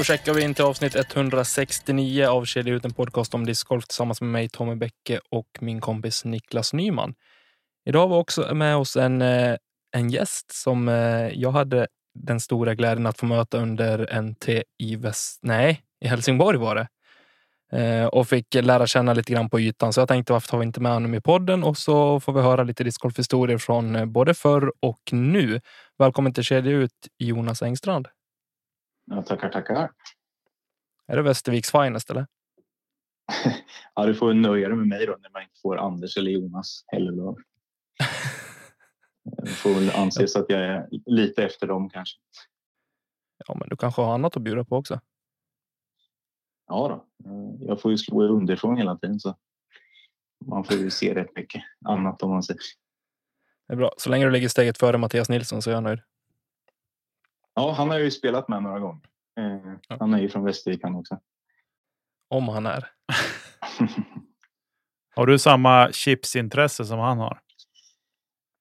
Då checkar vi in till avsnitt 169 av Kedja ut en podcast om discgolf tillsammans med mig Tommy Bäcke och min kompis Niklas Nyman. Idag har vi också med oss en, eh, en gäst som eh, jag hade den stora glädjen att få möta under NT i Väst... Nej, i Helsingborg var det. Eh, och fick lära känna lite grann på ytan. Så jag tänkte varför tar vi inte med honom i podden och så får vi höra lite discgolfhistorier från både förr och nu. Välkommen till Kedja ut Jonas Engstrand. Ja, tackar, tackar. Är det Västerviks finest eller? ja, du får nöja dig med mig då när man inte får Anders eller Jonas Hellelöv. Det får väl anses att jag är lite efter dem kanske. Ja, men du kanske har annat att bjuda på också? Ja då, jag får ju slå underifrån hela tiden så man får ju se rätt mycket annat om man säger. Det är bra. Så länge du ligger steget före Mattias Nilsson så är jag nöjd. Ja, han har ju spelat med några gånger. Eh, ja. Han är ju från Västervik han också. Om han är. har du samma chipsintresse som han har?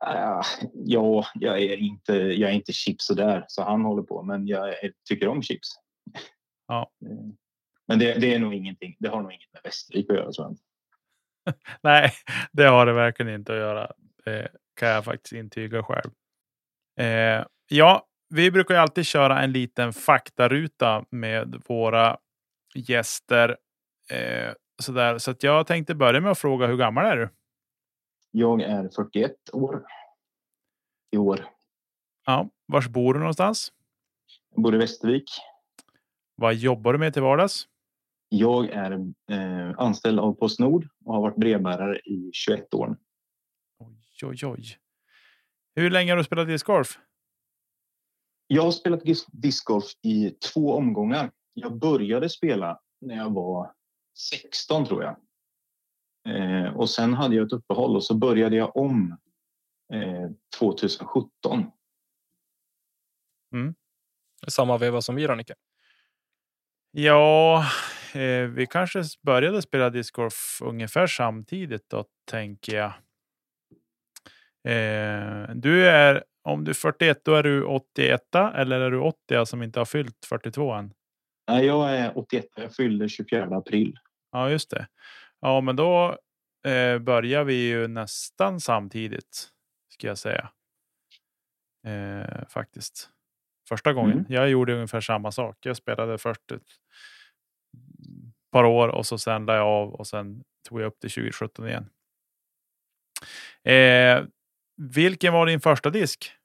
Uh, ja, jag är inte. Jag är inte chips så där så han håller på, men jag tycker om chips. Ja. Eh, men det, det, är nog ingenting. Det har nog inget med Västervik att göra. Så. Nej, det har det verkligen inte att göra. Det kan jag faktiskt intyga själv. Eh, ja, vi brukar ju alltid köra en liten faktaruta med våra gäster. Eh, sådär. Så att jag tänkte börja med att fråga hur gammal är du? Jag är 41 år i år. Ja, vars bor du någonstans? Jag bor i Västervik. Vad jobbar du med till vardags? Jag är eh, anställd av Postnord och har varit brevbärare i 21 år. Oj, oj, oj. Hur länge har du spelat discgolf? Jag har spelat discgolf i två omgångar. Jag började spela när jag var 16 tror jag. Eh, och sen hade jag ett uppehåll och så började jag om eh, 2017. Mm. Samma veva som vi Nicke? Ja, eh, vi kanske började spela discgolf ungefär samtidigt då, tänker jag. Eh, du är om du är 41, då är du 81 eller är du 80 som inte har fyllt 42 än? Nej, jag är 81. Jag fyllde 24 april. Ja, just det. Ja, men då eh, börjar vi ju nästan samtidigt ska jag säga. Eh, faktiskt. Första gången. Mm. Jag gjorde ungefär samma sak. Jag spelade först ett par år och så sen la jag av och sen tog jag upp det 2017 igen. Eh, vilken var din första disk?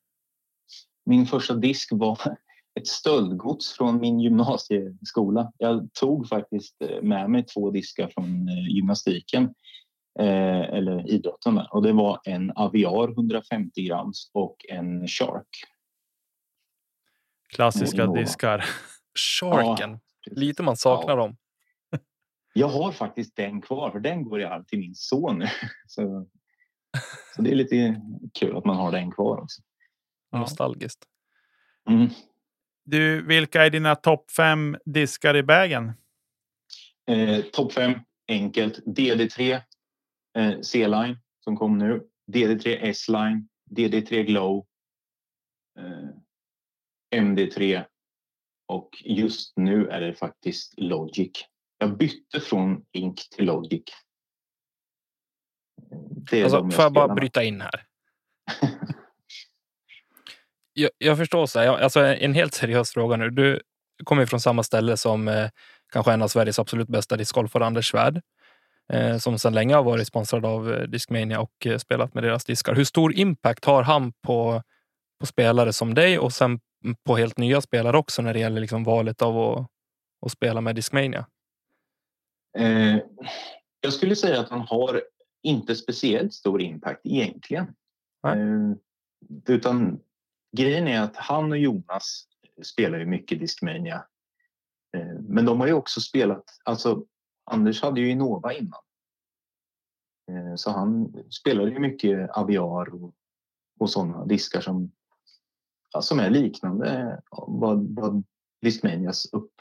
Min första disk var ett stöldgods från min gymnasieskola. Jag tog faktiskt eh, med mig två diskar från eh, gymnastiken eh, eller idrotten där. och det var en Aviar 150 grams och en Shark. Klassiska diskar. Sharken. Ja, Lite man saknar ja. dem. Jag har faktiskt den kvar för den går i arv till min son. Så så det är lite kul att man har den kvar också. Nostalgiskt. Mm. Du, vilka är dina topp fem diskar i vägen? Eh, topp fem, enkelt. DD3 eh, C-line som kom nu. DD3 S-line. DD3 Glow. Eh, MD3. Och just nu är det faktiskt Logic. Jag bytte från Ink till Logic alltså, får jag bara bryta in här? Jag, jag, förstår så här, jag, alltså en helt seriös fråga nu. Du kommer från samma ställe som eh, kanske en av Sveriges absolut bästa discgolfare, Anders Svärd, eh, som sedan länge har varit sponsrad av eh, Discmania och eh, spelat med deras diskar. Hur stor impact har han på, på spelare som dig och sen på helt nya spelare också när det gäller liksom valet av att, att spela med Discmania? Eh, jag skulle säga att han har inte speciellt stor impact egentligen. Eh, utan grejen är att han och Jonas spelar ju mycket Discmania. Eh, men de har ju också spelat, alltså Anders hade ju Innova innan. Eh, så han spelade ju mycket Aviar och, och sådana diskar som, ja, som är liknande vad, vad Discmanias upp,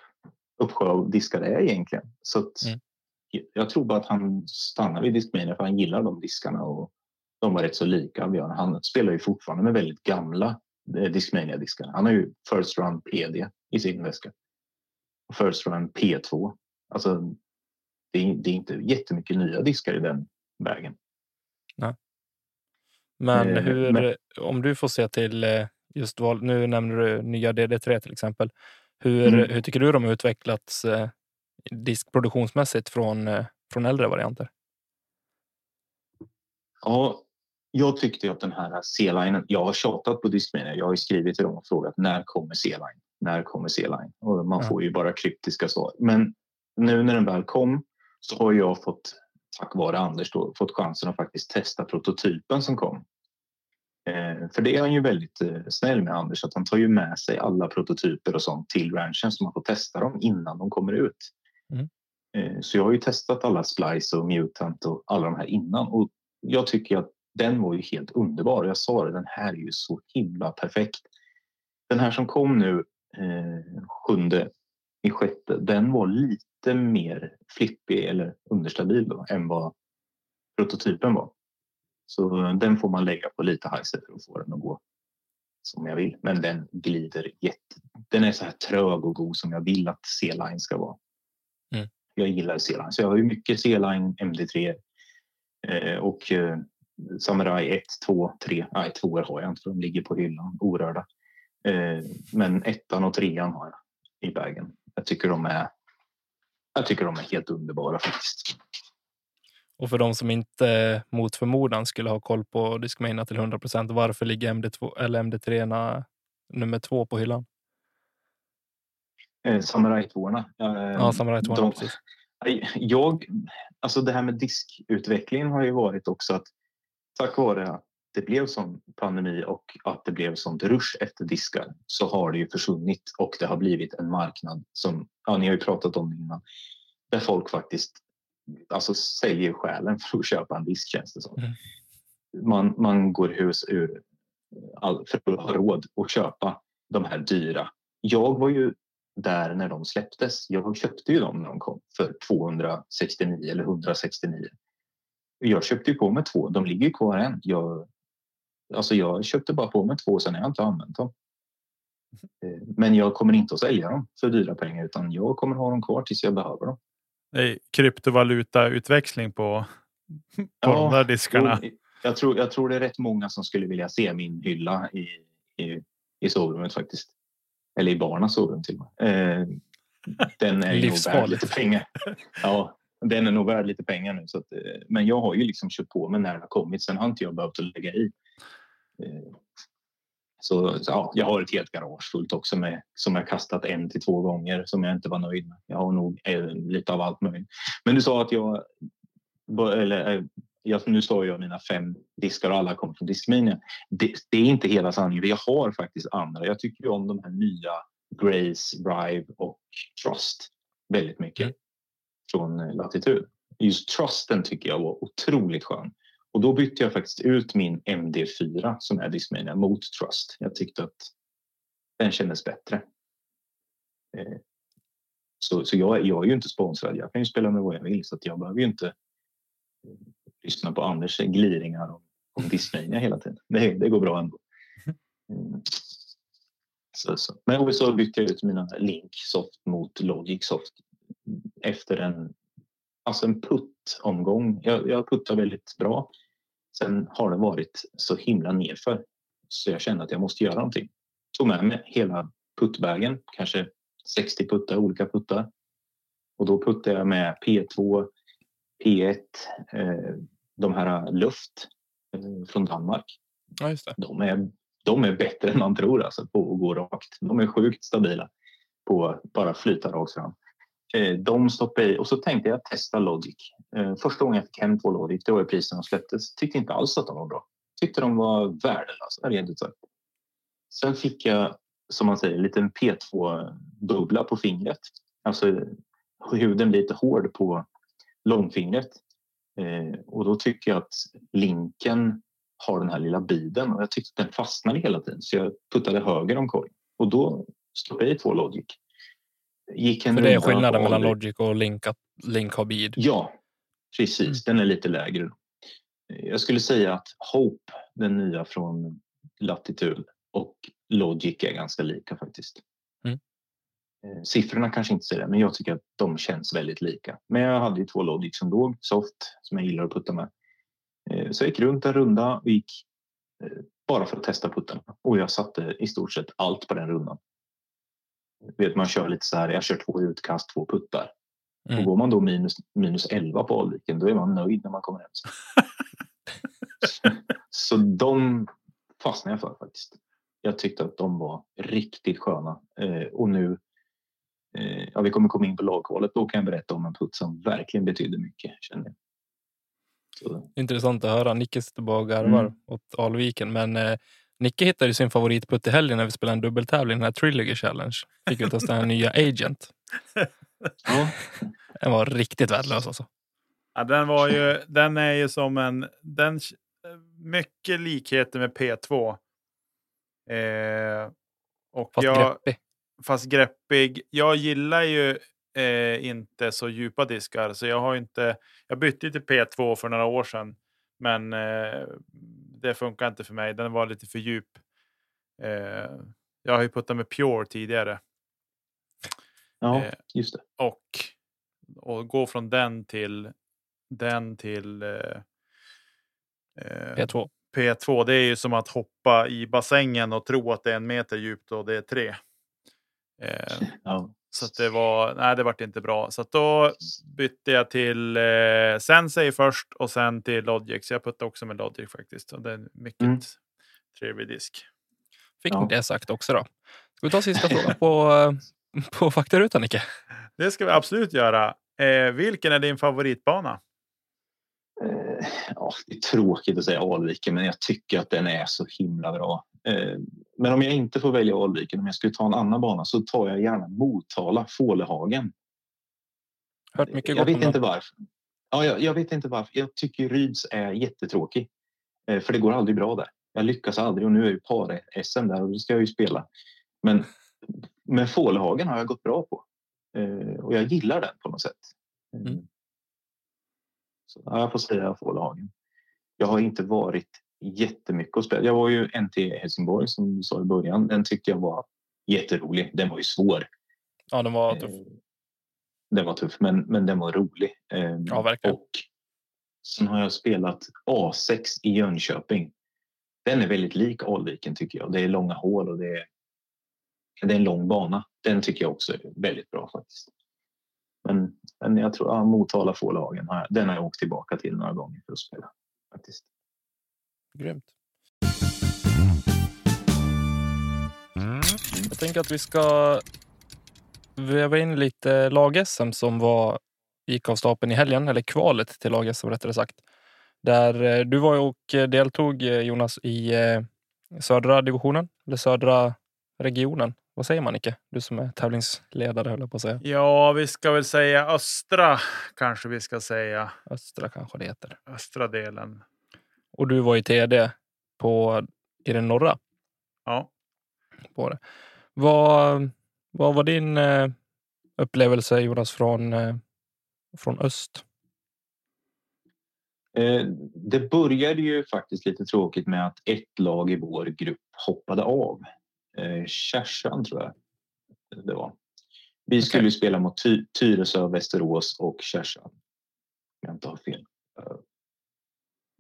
uppsjö av diskar är egentligen. Så att, mm. jag tror bara att han stannar vid Discmania för han gillar de diskarna och de var rätt så lika Aviar. Han spelar ju fortfarande med väldigt gamla eh, Discmania-diskar. Han har ju First Run PD i sin väska. First Run P2. Alltså, det är, det är inte jättemycket nya diskar i den vägen. Nej. Men eh, hur, men, om du får se till eh, just val, nu nämner du nya DD3 till exempel. Hur, mm. hur tycker du de har utvecklats eh, diskproduktionsmässigt från, från äldre varianter? Ja, jag tyckte att den här C-linen, jag har tjatat på Discmania, jag har skrivit till dem och frågat när kommer C-line? När kommer C-line? Och man får ju bara kryptiska svar. Men nu när den väl kom så har jag fått tack vare Anders då, fått chansen att faktiskt testa prototypen som kom. Eh, för det är han ju väldigt eh, snäll med Anders att han tar ju med sig alla prototyper och sånt till ranchen så man får testa dem innan de kommer ut. Mm. Eh, så jag har ju testat alla Splice och Mutant och alla de här innan och jag tycker att den var ju helt underbar. Jag sa det, den här är ju så himla perfekt. Den här som kom nu eh, sjunde i sjätte, den var lite mer flippig eller understabil då, än vad prototypen var. Så den får man lägga på lite high för att få den att gå som jag vill. Men den glider jätte... Den är så här trög och god som jag vill att C-line ska vara. Mm. Jag gillar C-line, så jag har ju mycket C-line, MD3 eh, och eh, Samurai 1, 2, 3. Nej, 2 har jag inte för de ligger på hyllan orörda. Eh, men ettan och trean har jag i bagen. Jag tycker de är jag tycker de är helt underbara faktiskt. Och för de som inte mot förmodan skulle ha koll på Discmania till 100 procent, varför ligger MD2 eller MD3 nummer två på hyllan? Eh, Samurai 2 eh, Ja, Samurai 2 precis. Jag, alltså det här med diskutvecklingen har ju varit också att tack vare att det blev sån pandemi och att det blev sånt rush efter diskar så har det ju försvunnit och det har blivit en marknad som, ja ni har ju pratat om det innan, där folk faktiskt alltså, säljer själen för att köpa en disk känns det som. Mm. Man, man går hus ur all, för att ha råd att köpa de här dyra. Jag var ju där när de släpptes. Jag köpte ju dem när de kom för 269 eller 169. Jag köpte ju på mig två. De ligger kvar än. Jag Alltså jag köpte bara på mig två, sen har jag inte använt dem. Eh, men jag kommer inte att sälja dem för dyra pengar utan jag kommer ha dem kvar tills jag behöver dem. Nej, kryptovalutautväxling på, på ja, de där diskarna. Jag tror, jag tror det är rätt många som skulle vilja se min hylla i, i, i sovrummet faktiskt. Eller i barnas sovrum till och med. Eh, den är nog värd lite pengar. Ja, den är nog värd lite pengar nu. Så att, eh, men jag har ju liksom köpt på mig när det har kommit. Sen har inte jag behövt lägga i. Eh, så, så, ja, jag har ett helt garage fullt också med som jag kastat en till två gånger som jag inte var nöjd med. Jag har nog eh, lite av allt möjligt. Men du sa att jag eller eh, jag, nu sa jag mina fem diskar och alla kommer från Discmania. Det, det, är inte hela sanningen. Jag har faktiskt andra. Jag tycker om de här nya Grace, Drive och Trust väldigt mycket mm från eh, Latitud. Just Trusten tycker jag var otroligt skön. Och då bytte jag faktiskt ut min MD4 som är Discmania mot Trust. Jag tyckte att den kändes bättre. Eh, så, så jag, jag är ju inte sponsrad. Jag kan ju spela med vad jag vill så att jag behöver ju inte eh, lyssna på Anders gliringar om, om Discmania hela tiden. Det, det går bra ändå. Mm. Så, så. Men så bytte jag ut mina Link Soft mot Logic Soft efter en, alltså en puttomgång. Jag, jag puttar väldigt bra Sen har det varit så himla nerför så jag kände att jag måste göra någonting. Tog med mig hela puttbägen, kanske 60 puttar, olika puttar. Och då puttade jag med P2, P1, eh, de här luft eh, från Danmark. Ja, just det. De är, de är bättre än man tror alltså, på att gå rakt. De är sjukt stabila på att bara flyta rakt fram. Eh, de stoppade i och så tänkte jag testa Logic. Eh, första gången jag fick hem två Logic, det var ju priset de släpptes, tyckte inte alls att de var bra. Tyckte de var värdelösa, rent ut sagt. Sen fick jag, som man säger, en liten P2-bubbla på fingret. Alltså huden blir lite hård på långfingret. Eh, och då tycker jag att linken har den här lilla biden och jag tyckte att den fastnade hela tiden så jag puttade höger om korgen och då stoppade jag i två Logic. Gick en För det är skillnaden mellan Logic och Link Link har bid? Ja, precis. Mm. Den är lite lägre. Jag skulle säga att Hope, den nya från Latitude och Logic är ganska lika faktiskt. Mm. Eh, siffrorna kanske inte säger det, men jag tycker att de känns väldigt lika. Men jag hade ju två Logic som låg, soft, som jag gillar att putta med. Eh, så jag gick runt en runda och gick eh, bara för att testa puttarna. Och jag satte i stort sett allt på den rundan. Vet, man kör lite så här, jag kör två utkast, två puttar. Mm. Och går man då minus, minus 11 på Alviken, då är man nöjd när man kommer hem. så de fastnade jag för faktiskt. Jag tyckte att de var riktigt sköna. Eh, och nu, eh, ja, vi kommer komma in på lagkvalet, då kan jag berätta om en putt som verkligen betydde mycket. Känner jag. Så. Intressant att höra. Nicke sitter bara och garvar mm. åt Alviken. Men eh, Nicke hittade sin favoritputt i helgen när vi spelade en dubbeltävling, den här Trilogy Challenge. Fick vi testa den nya Agent. Ja. Den var riktigt värdelös alltså. Ja, den, var ju, den är ju som en... Den, mycket likheter med P2. Eh, och fast jag, greppig. Fast greppig. Jag gillar ju eh, inte så djupa diskar. Så jag har inte... Jag bytte till P2 för några år sedan. Men eh, det funkar inte för mig. Den var lite för djup. Eh, jag har ju puttat med Pure tidigare. Ja, eh, just det. Och, och gå från den till den till eh, eh P2. P2, det är ju som att hoppa i bassängen och tro att det är en meter djupt och det är tre. Eh, ja. Så det var, nej det vart inte bra. Så då bytte jag till eh, Sensei först och sen till Logic. Så jag puttade också med Logic faktiskt. Så det är en mycket mm. trevlig disk. Fick ja. det sagt också då? Ska vi ta sista frågan på, eh, på faktarutan Nicke? Det ska vi absolut göra. Eh, vilken är din favoritbana? Eh, ja, det är tråkigt att säga Alviken, men jag tycker att den är så himla bra. Eh, men om jag inte får välja Alviken, om jag skulle ta en annan bana så tar jag gärna Motala, Fålehagen. Hört mycket jag vet inte varför. Ja, jag, jag, vet inte varför. Jag tycker Ryds är jättetråkig. Eh, för det går aldrig bra där. Jag lyckas aldrig och nu är ju par-SM där och då ska jag ju spela. Men, men Fålehagen har jag gått bra på. Och jag gillar den på något sätt. Mm. Så, ja, jag får säga Fålhagen. Jag har inte varit jättemycket och spelat. Jag var ju NT Helsingborg som du sa i början. Den tyckte jag var jätterolig. Den var ju svår. Ja, den var tuff. Eh, den var tuff, men, men den var rolig. Eh, ja, verkligen. Och sen har jag spelat A6 i Jönköping. Den är väldigt lik Alviken tycker jag. Det är långa hål och det är, det är en lång bana. Den tycker jag också är väldigt bra faktiskt. Men, men jag tror ja, Motala Fårlagen, den har jag åkt tillbaka till några gånger för att spela. Faktiskt. Grymt. Jag tänker att vi ska väva in lite lag-SM som var, gick av stapeln i helgen, eller kvalet till lag-SM rättare sagt. Där eh, du var och deltog eh, Jonas i eh, södra divisionen, eller södra regionen. Vad säger man Nicke? Du som är tävlingsledare höll jag på att säga. Ja, vi ska väl säga östra kanske vi ska säga. Östra kanske det heter. Östra delen. Och du var i TD på i den norra. Ja. På det. Vad, vad var din eh, upplevelse Jonas från, eh, från öst? Eh, det började ju faktiskt lite tråkigt med att ett lag i vår grupp hoppade av eh, Kärsan tror jag det var. Vi skulle okay. spela mot Ty Tyresö, Västerås och Kärsan. Om jag inte har fel.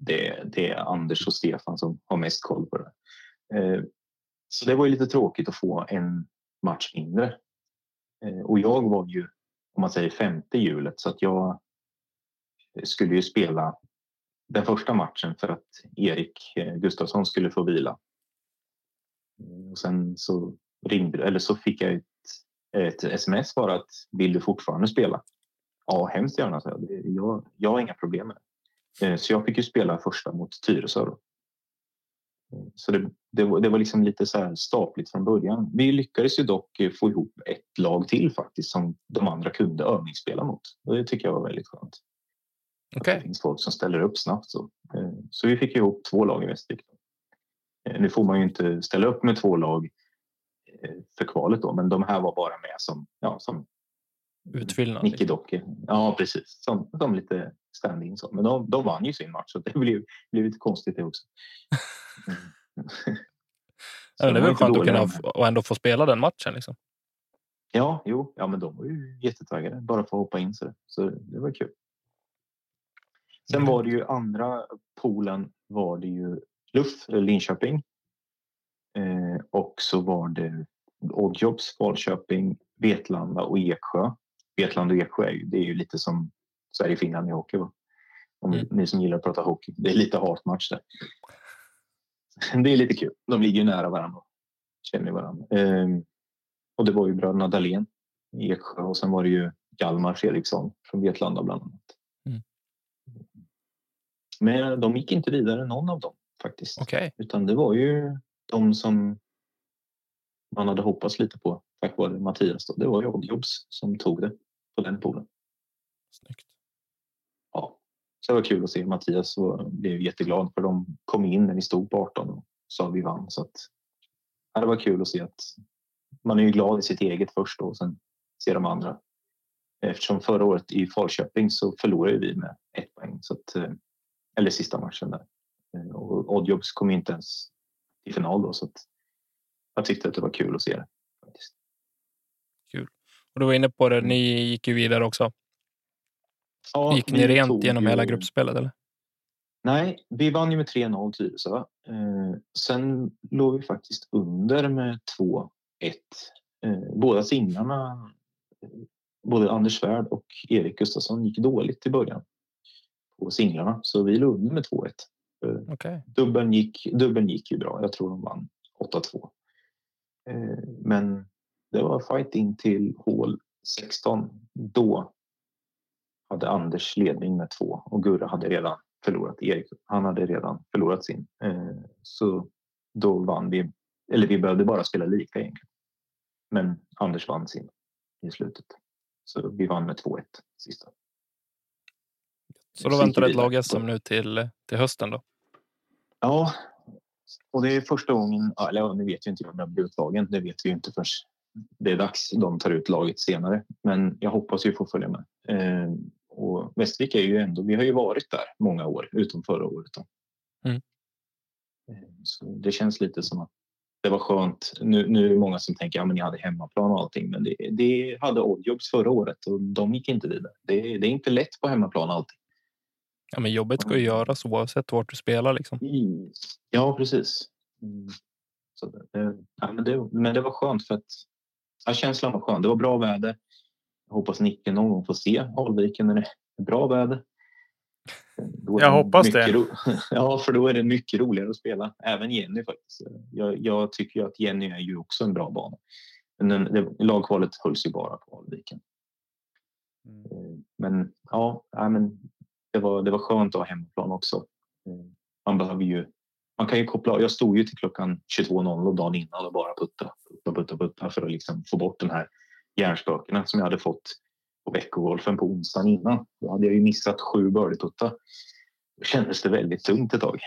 Det, det, är Anders och Stefan som har mest koll på det. Eh, så det var ju lite tråkigt att få en match mindre. Eh, och jag var ju, om man säger femte hjulet, så att jag skulle ju spela den första matchen för att Erik eh, Gustafsson skulle få vila. Eh, och sen så ringde eller så fick jag ett, ett sms bara att vill du fortfarande spela? Ja, hemskt gärna. Så jag. Jag, jag har inga problem med det. Eh, så jag fick ju spela första mot Tyresö. Då. Eh, så det, det, var, det var liksom lite så här stapligt från början. Vi lyckades ju dock få ihop ett lag till faktiskt som de andra kunde övningsspela mot. Och det tycker jag var väldigt skönt. Okay. Det finns folk som ställer upp snabbt. Så, eh, så vi fick ihop två lag i Västervik. Nu får man ju inte ställa upp med två lag för kvalet då, men de här var bara med som, ja, som Utfyllnad. Nickedockor. Ja, precis. Som, som lite stand-in. Så. Men de, de vann ju sin match så det blev, blev lite konstigt det också. Mm. ja, det är väl skönt att kunna och ändå få spela den matchen. Liksom. Ja, jo, ja, men de var ju jättetaggade bara för att hoppa in. Så, så det var kul. Sen mm. var det ju andra polen var det ju Luff, Linköping. Eh, och så var det Oddjobs, Falköping, Vetlanda och Eksjö. Vetlanda och Eksjö är ju, det är ju lite som Sverige-Finland i hockey. Va? Om mm. ni som gillar att prata hockey. Det är lite hatmatch där. Det är lite kul. De ligger ju nära varandra. Känner varandra. Ehm, och det var ju bröderna Dahlén i Eksjö och sen var det ju Hjalmar Fredriksson från Vetlanda bland annat. Mm. Men de gick inte vidare någon av dem faktiskt. Okay. Utan det var ju de som man hade hoppats lite på tack vare Mattias. Då. Det var ju Oddjobs som tog det på den poolen. Snyggt. Så det var kul att se Mattias och blev jätteglad för de kom in när vi stod på 18 och sa vi vann. Så att, ja, det var kul att se att man är ju glad i sitt eget först och sen ser de andra. Eftersom förra året i Falköping så förlorade vi med ett poäng. Så att, eh, eller sista matchen där. Eh, och Oddjobs kom inte ens till final då. Så att jag tyckte att det var kul att se det. Faktiskt. Kul. Och du var inne på det, ni gick ju vidare också. Ja, gick ni rent genom ju... hela gruppspelet? Eller? Nej, vi vann ju med 3-0 Tyresö. Eh, sen låg vi faktiskt under med 2-1. Eh, båda singlarna, både Anders Svärd och Erik Gustafsson, gick dåligt i början på singlarna. Så vi låg under med 2-1. Eh, okay. Dubben, gick, dubben gick ju bra. Jag tror de vann 8-2. Eh, men det var fight in till hål 16. Då hade Anders ledning med två och Gurra hade redan förlorat. Erik, han hade redan förlorat sin. Eh, så då vann vi, eller vi behövde bara spela lika egentligen. Men Anders vann sin i slutet. Så vi vann med 2-1 sista. Så då väntar ett lag-SM nu till, till hösten då? Ja, och det är första gången, eller nu vet vi inte om jag blir uttagen, det vet vi ju inte förrän det är dags. De tar ut laget senare, men jag hoppas ju få följa med. Och Västervik är ju ändå, vi har ju varit där många år, utom förra året. Mm. Eh, så det känns lite som att det var skönt. Nu, nu är det många som tänker att ja, ni hade hemmaplan och allting, men det, det hade Oddjobs förra året och de gick inte vidare. Det, det är inte lätt på hemmaplan alltid. Ja, men jobbet ska ju göras oavsett vart du spelar. Liksom. Ja, precis. Mm. Så ja, men, det, men det var skönt för att ja, känslan var skön. Det var bra väder. Jag hoppas Nicke någon gång får se Alviken när det är bra väder. Jag hoppas det. ja, för då är det mycket roligare att spela. Även Jenny faktiskt. Jag, jag tycker att Jenny är ju också en bra bana. Men den, det, lagkvalet hölls ju bara på Alviken. Mm. Eh, men ja, men det var, det var skönt att ha hemmaplan också. Eh, man behöver ju man kan ju koppla Jag stod ju till klockan 22.00 dagen innan och bara putta, putta, putta, putta för att liksom få bort den här hjärnspökena som jag hade fått på veckogolfen på onsdagen innan. Då hade jag ju missat sju birdieputtar. Då kändes det väldigt tungt ett tag.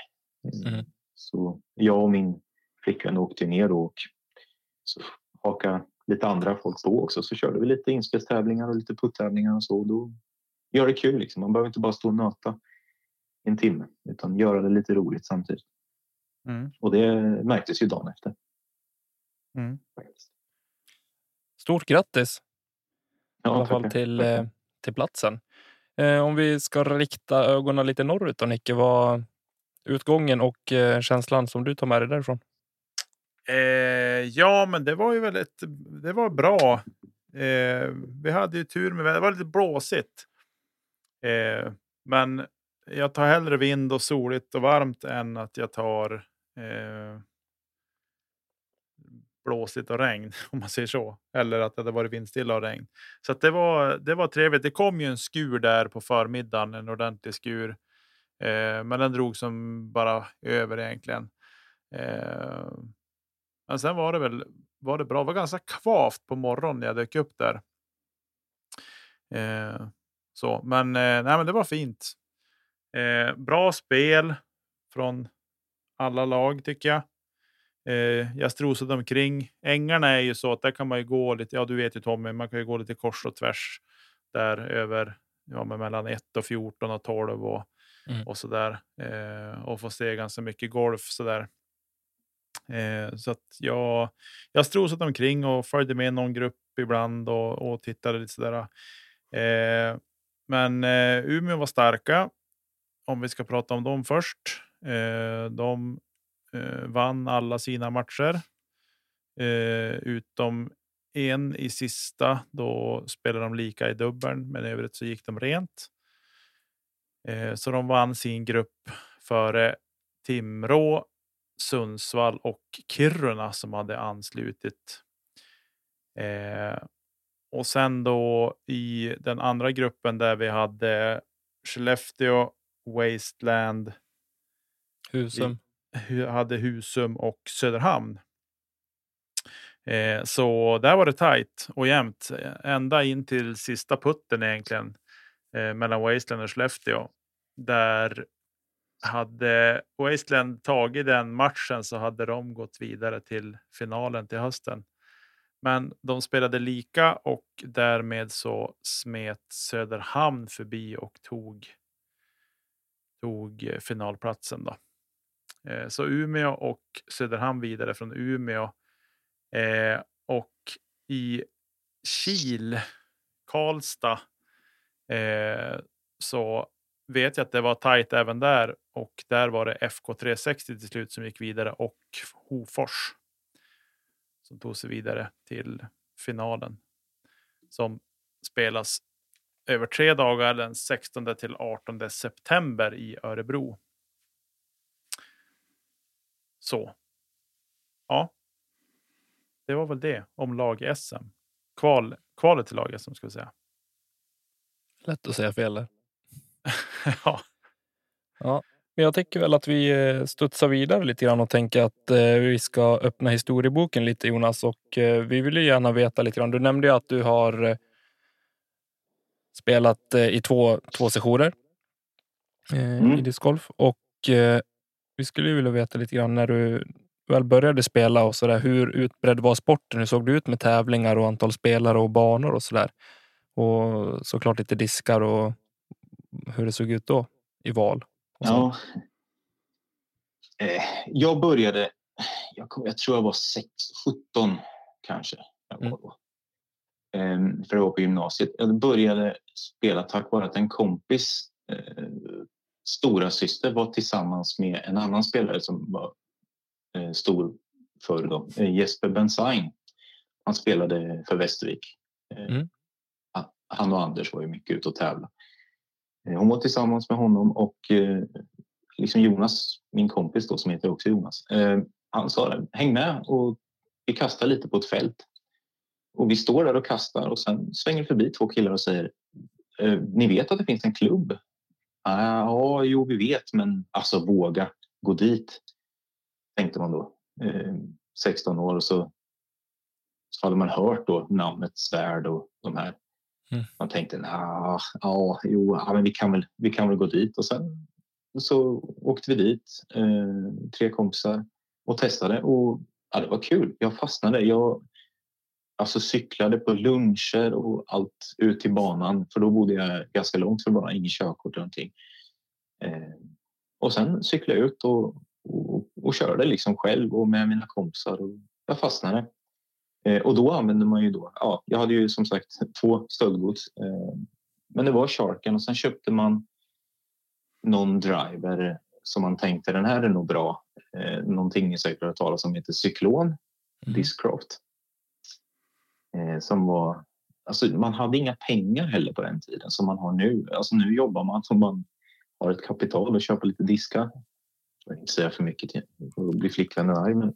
Mm. Så jag och min flickvän åkte ner och så hakade lite andra folk på också. Så körde vi lite inspelstävlingar och lite puttävlingar och så. Då gör det kul liksom. Man behöver inte bara stå och nöta en timme utan göra det lite roligt samtidigt. Mm. Och det märktes ju dagen efter. Mm. Stort grattis! Ja, I alla fall till. Eh, till platsen. Eh, om vi ska rikta ögonen lite norrut då Nicke, vad utgången och eh, känslan som du tar med dig därifrån? Eh, ja, men det var ju väldigt. Det var bra. Eh, vi hade ju tur med det var lite blåsigt. Eh, men jag tar hellre vind och soligt och varmt än att jag tar eh, blåsigt och regn om man säger så. Eller att det hade varit vindstilla och regn. Så det var. Det var trevligt. Det kom ju en skur där på förmiddagen, en ordentlig skur, eh, men den drog som bara över egentligen. Eh, men sen var det väl var det bra. Det var ganska kvavt på morgonen när jag dök upp där. Eh, så, men, eh, nej, men det var fint. Eh, bra spel från alla lag tycker jag. Eh, jag strosade omkring. Ängarna är ju så att där kan man ju gå lite. Ja, du vet ju Tommy, man kan ju gå lite kors och tvärs där över ja, mellan 1 och 14 och 12 och, mm. och så där eh, och få se ganska mycket golf så där. Eh, så att jag, jag strosade omkring och följde med någon grupp ibland och, och tittade lite sådär. Eh, men eh, Umeå var starka. Om vi ska prata om dem först. Eh, de Eh, vann alla sina matcher. Eh, utom en i sista. Då spelade de lika i dubbeln, men i övrigt så gick de rent. Eh, så de vann sin grupp före Timrå Sundsvall och Kiruna som hade anslutit. Eh, och sen då i den andra gruppen där vi hade Skellefteå, Wasteland, Husum. Hade Husum och Söderhamn. Eh, så där var det tajt och jämnt eh, ända in till sista putten egentligen eh, mellan Wasteland och Skellefteå. Där hade Wasteland tagit den matchen så hade de gått vidare till finalen till hösten. Men de spelade lika och därmed så smet Söderhamn förbi och tog, tog eh, finalplatsen. Då. Eh, så Umeå och Söderhamn vidare från Umeå. Eh, och i Kil, Karlstad, eh, så vet jag att det var tajt även där och där var det FK 360 till slut som gick vidare och Hofors som tog sig vidare till finalen som spelas över tre dagar den 16 till 18 september i Örebro. Så. Ja. Det var väl det om lag-SM. Kval, kvalet till lag-SM ska vi säga. Lätt att säga fel där. ja. ja. Jag tycker väl att vi eh, studsar vidare lite grann och tänker att eh, vi ska öppna historieboken lite Jonas och eh, vi vill ju gärna veta lite grann. Du nämnde ju att du har spelat i två, två sessioner mm. i discgolf och vi skulle vilja veta lite grann när du väl började spela och så där. Hur utbredd var sporten? Hur såg det ut med tävlingar och antal spelare och banor och så där? Och såklart lite diskar och hur det såg ut då i val. Ja. Eh, jag började, jag, kom, jag, tror jag var 6, 17 kanske. Mm. då. Eh, för jag var på gymnasiet. Jag började spela tack vare att en kompis eh, stora syster var tillsammans med en annan spelare som var eh, stor förr då, eh, Jesper Bensain. Han spelade för Västervik. Eh, mm. Han och Anders var ju mycket ute och tävla. Eh, hon var tillsammans med honom och liksom Jonas, min kompis då som heter också Jonas, han sa det, häng med och vi kastar lite på ett fält. Och vi står där och kastar och sen svänger förbi två killar och säger ni vet att det finns en klubb? Ja, jo, vi vet, men alltså våga gå dit. Tänkte man då. 16 år och så, så hade man hört då namnet Svärd och de här Mm. Man tänkte, nah, ja, jo, ja, men vi kan, väl, vi kan väl gå dit. Och sen så åkte vi dit, eh, tre kompisar, och testade. Och ja, det var kul. Jag fastnade. Jag alltså, cyklade på luncher och allt ut till banan. För då bodde jag ganska långt från banan, ingen körkort eller någonting. Eh, och sen cyklade jag ut och, och, och, körde liksom själv och med mina kompisar. Och jag fastnade. Eh, och då använde man ju då, ja, jag hade ju som sagt två stöldgods. Eh, men det var Sharken och sen köpte man någon driver som man tänkte den här är nog bra. Eh, någonting ni säkert har talas om heter Cyklon mm. Discraft. Som var, alltså man hade inga pengar heller på den tiden som man har nu. Alltså nu jobbar man som man har ett kapital och köper lite diskar. Jag vill inte säga för mycket till att bli flickvännen arg men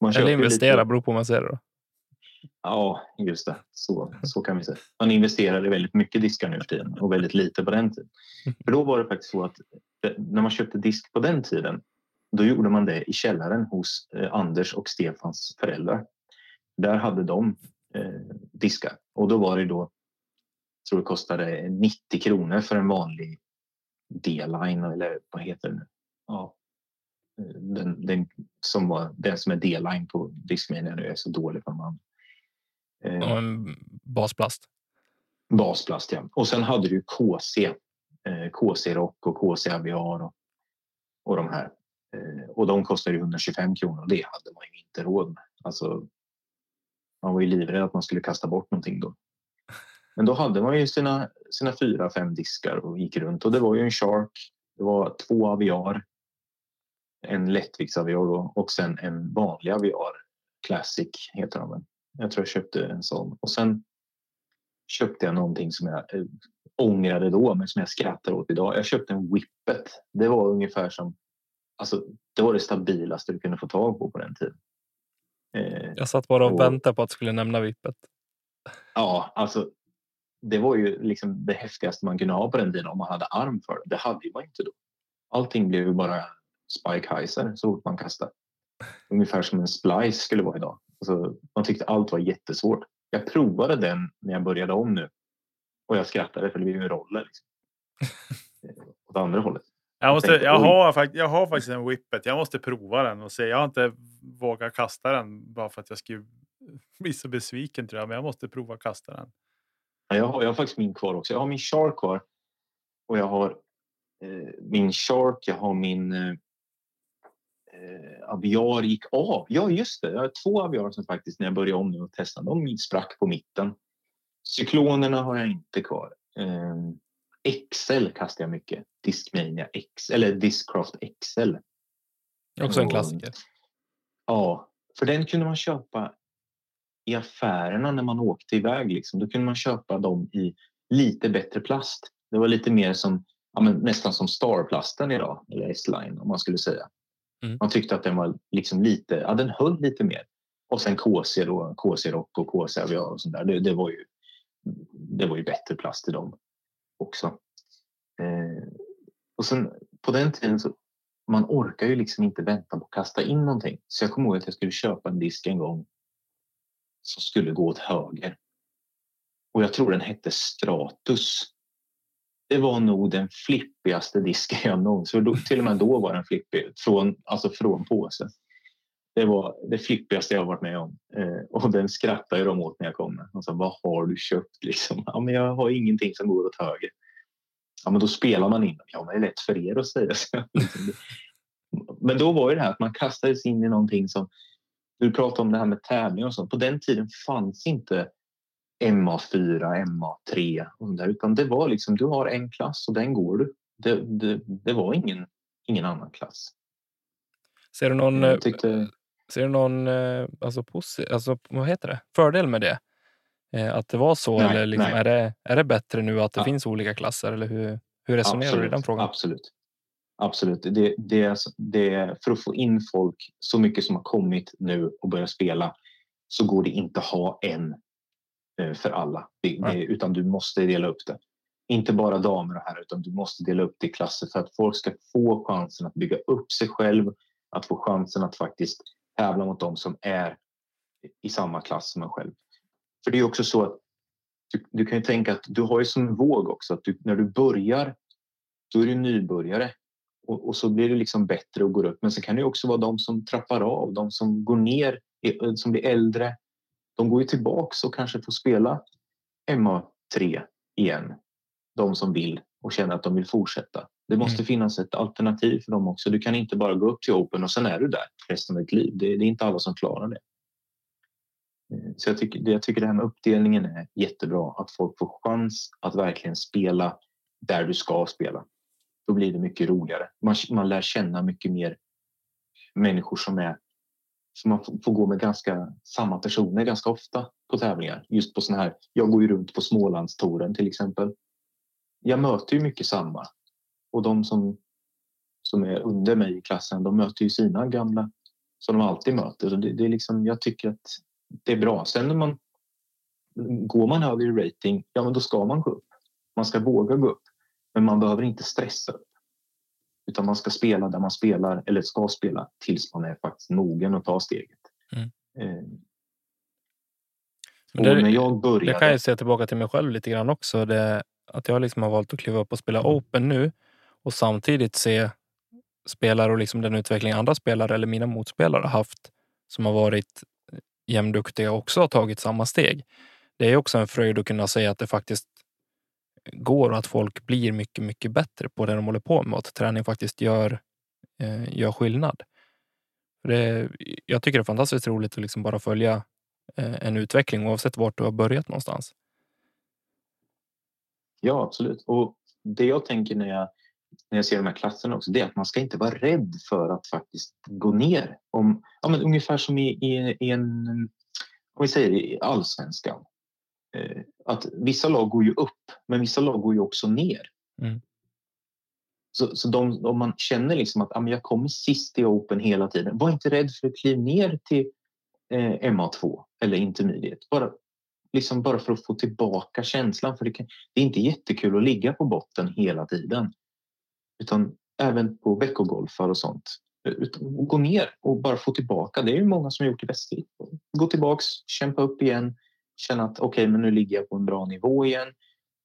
Man Eller ju lite- investera, beror på hur man ser det. Då. Ja, just det. Så, så kan vi säga. Man investerade väldigt mycket diskar nu för tiden och väldigt lite på den tiden. För då var det faktiskt så att när man köpte disk på den tiden, då gjorde man det i källaren hos eh, Anders och Stefans föräldrar. Där hade de eh, diskar och då var det då, tror det kostade 90 kronor för en vanlig D-line eller vad heter det nu? Ja. Eh, Den, den som var den som är D-line på Discmania nu är så dålig de andra. Eh, Och en basplast. Basplast, ja. Och sen hade du KC. Eh, KC Rock och KC Aviar och, och de här. Eh, och de kostade ju 125 kronor och det hade man ju inte råd med. Alltså, man var ju livrädd att man skulle kasta bort någonting då. Men då hade man ju sina, sina fyra, fem diskar och gick runt och det var ju en Shark. Det var två Aviar. En lättviktsaviar då, och sen en vanlig Aviar. Classic heter de väl. Jag tror jag köpte en sån. Och sen köpte jag någonting som jag eh, ångrade då, men som jag skrattar åt idag. Jag köpte en Whippet. Det var ungefär som, alltså det var det stabilaste du kunde få tag på på den tiden. Eh, Jag satt bara och Och- väntade på att skulle nämna vippet. ja, alltså det var ju liksom det häftigaste man kunde ha på den tiden om man hade arm för det. Det hade man inte då. Allting blev ju bara Spike Heiser så fort man kastade. Ungefär som en splice skulle vara idag. Alltså, man tyckte allt var jättesvårt. Jag provade den när jag började om nu och jag skrattade för det blev ju roller. Liksom. Eh, Åt andra hållet. Jag, måste, jag, har, jag har faktiskt en Whippet. Jag måste prova den och se. Jag har inte vågat kasta den bara för att jag skulle bli så besviken tror jag. Men jag måste prova att kasta den. Ja, Jag har, jag har faktiskt min kvar också. Jag har min Shark kvar. Och jag har eh, min Shark, jag har min eh, eh, Aviar gick av. Ja, just det. Jag har två Aviar som faktiskt när jag började om nu och testade, de sprack på mitten. Cyklonerna har jag inte kvar. Eh, XL kastar jag mycket. Discmania X eller Discraft XL. Också en Och- klassiker. Ja, för den kunde man köpa i affärerna när man åkte iväg. Liksom. Då kunde man köpa dem i lite bättre plast. Det var lite mer som ja, nästan som Starplasten idag, eller S-line om man skulle säga. Mm. Man tyckte att den var liksom lite, ja den höll lite mer. Och sen KC då, KC Rock och KC Aviar och sånt där. Det, det, var ju, det var ju bättre plast i dem också. Eh, och sen på den tiden så man orkar ju liksom inte vänta på att kasta in någonting. Så jag kommer ihåg att jag skulle köpa en disk en gång som skulle gå åt höger. Och jag tror den hette Stratus. Det var nog den flippigaste disken jag någonsin... Till och med då var den flippig, från, alltså från påsen. Det var det flippigaste jag varit med om. Eh, och den skrattade de åt när jag kom. Och sa, vad har du köpt? Liksom. Ja, men jag har ingenting som går åt höger. Ja, men då spelar man in. Ja, men det är lätt för er att säga. Men då var ju det här att man kastades in i någonting som... Du pratade om det här med tävling och sånt. På den tiden fanns inte MA4, MA3 och sånt där, utan det var liksom du har en klass och den går du. Det, det, det var ingen, ingen annan klass. Ser du någon, tyckte, ser du någon eh, alltså, posi- alltså, vad heter det? fördel med det? Eh, Att det var så? Nej, eller liksom, är, det, är det bättre nu att det Ja. finns olika klasser? Eller hur, hur resonerar du i den frågan? Absolut. Absolut. Det, det, det, för att få in folk, så mycket som har kommit nu och börjat spela, så går det inte att ha en eh, för alla. Det, det, utan du måste dela upp det. Inte bara damer och herrar, utan du måste dela upp det i klasser för att folk ska få chansen att bygga upp sig själv, att få chansen att faktiskt tävla mot dem som är i samma klass som en själv. För det är också så att du, du kan ju tänka att du har ju som en våg också, att du, när du börjar då är du nybörjare och, och så blir det liksom bättre och går upp. Men så kan det ju också vara de som trappar av, de som går ner, som blir äldre. De går ju tillbaks och kanske får spela MA3 igen. De som vill och känner att de vill fortsätta. Det måste Mm. finnas ett alternativ för dem också. Du kan inte bara gå upp till Open och sen är du där resten av ditt liv. Det, det är inte alla som klarar det. Eh, Så jag tycker, jag tycker det här med uppdelningen är jättebra. Att folk får chans att verkligen spela där du ska spela. Då blir det mycket roligare. Man, man lär känna mycket mer människor som är som man får får gå med ganska samma personer ganska ofta på tävlingar. Just på såna här. Jag går ju runt på Smålandstouren till exempel. Jag möter ju mycket samma och de som som är under mig i klassen, de möter ju sina gamla som de alltid möter. Det, det är liksom, jag tycker att det är bra. Sen när man går man högre rating, ja men då ska man gå upp. Man ska våga gå upp. Men man behöver inte stressa upp. Utan man ska spela där man spelar, eller ska spela, tills man är faktiskt mogen att ta steget. Mm. Eh. Det, när jag började... det kan jag se tillbaka till mig själv lite grann också. Det, att jag liksom har valt att kliva upp och spela Open nu och samtidigt se spelare och liksom den utveckling andra spelare eller mina motspelare haft som har varit eh, jämnduktiga och också har tagit samma steg. Det är också en fröjd att kunna säga att det faktiskt går och att folk blir mycket, mycket bättre på det de håller på med och att träning faktiskt gör, eh, gör skillnad. Det, jag tycker det är fantastiskt roligt att liksom bara följa eh, en utveckling oavsett vart du har börjat någonstans. Ja, absolut. Och det jag tänker när jag, när jag ser de här klasserna också, det är att man ska inte vara rädd för att faktiskt gå ner. Om, ja, men ungefär som i, i, i en, om vi säger i allsvenskan. Eh, att vissa lag går ju upp, men vissa lag går ju också ner. Mm. Så, så de, om man känner liksom att ah, men jag kommer sist i Open hela tiden, var inte rädd för att kliva ner till eh, MA2 eller intermediate. Bara, liksom bara för att få tillbaka känslan. För det, kan, det är inte jättekul att ligga på botten hela tiden. Utan även på veckogolfar och sånt. Utan gå ner och bara få tillbaka. Det är ju många som har gjort i Västervik. Gå tillbaks, kämpa upp igen, känna att okej, okay, men nu ligger jag på en bra nivå igen.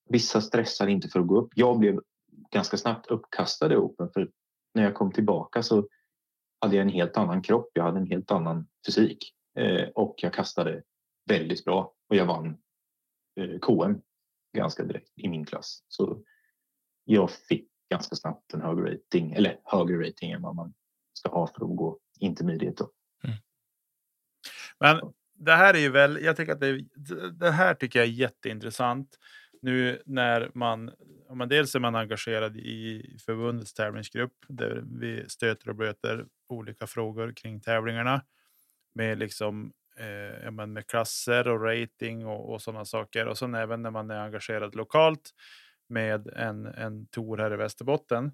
Vissa stressar inte för att gå upp. Jag blev ganska snabbt uppkastad i Open för när jag kom tillbaka så hade jag en helt annan kropp. Jag hade en helt annan fysik eh, och jag kastade väldigt bra och jag vann eh, KM ganska direkt i min klass. Så jag fick ganska snabbt en högre rating eller högre rating än vad man ska ha för att gå intermediate. Mm. Men det här är ju väl, jag tycker att det, det här tycker jag är jätteintressant. Nu när man, man dels är man engagerad i förbundets tävlingsgrupp där vi stöter och blöter olika frågor kring tävlingarna med liksom eh, med klasser och rating och, och sådana saker. Och sen även när man är engagerad lokalt med en, en tour här i Västerbotten.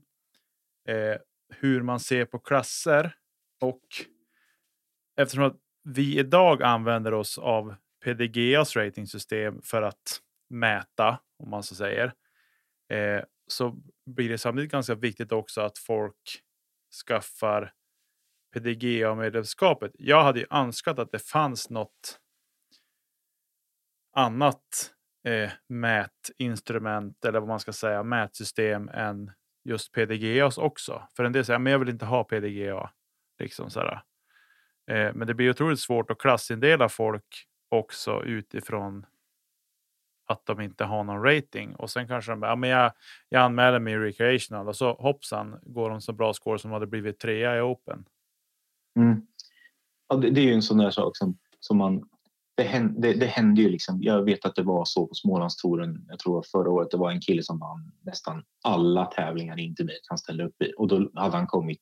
Eh, hur man ser på klasser och eftersom att vi idag använder oss av PDGAs ratingsystem för att mäta, om man så säger, eh, så blir det samtidigt ganska viktigt också att folk skaffar PDGA-medlemskapet. Jag hade ju önskat att det fanns något annat eh, mätinstrument eller vad man ska säga mätsystem än just PDGA också. För en del säger men jag vill inte ha PDGA. Liksom sådär. Eh, men det blir otroligt svårt att klassindela folk också utifrån att de inte har någon rating. Och sen kanske de bara, ja, men jag, jag anmäler mig i recreational och så hoppsan går de så bra score som hade blivit trea i open. Mm. Ja, det, det, är ju en sån där sak som, som man... Det hände det, det hände ju liksom. Jag vet att det var så på Smålandstouren. Jag tror förra året det var en kille som vann nästan alla tävlingar i internet han ställde upp i och då hade han kommit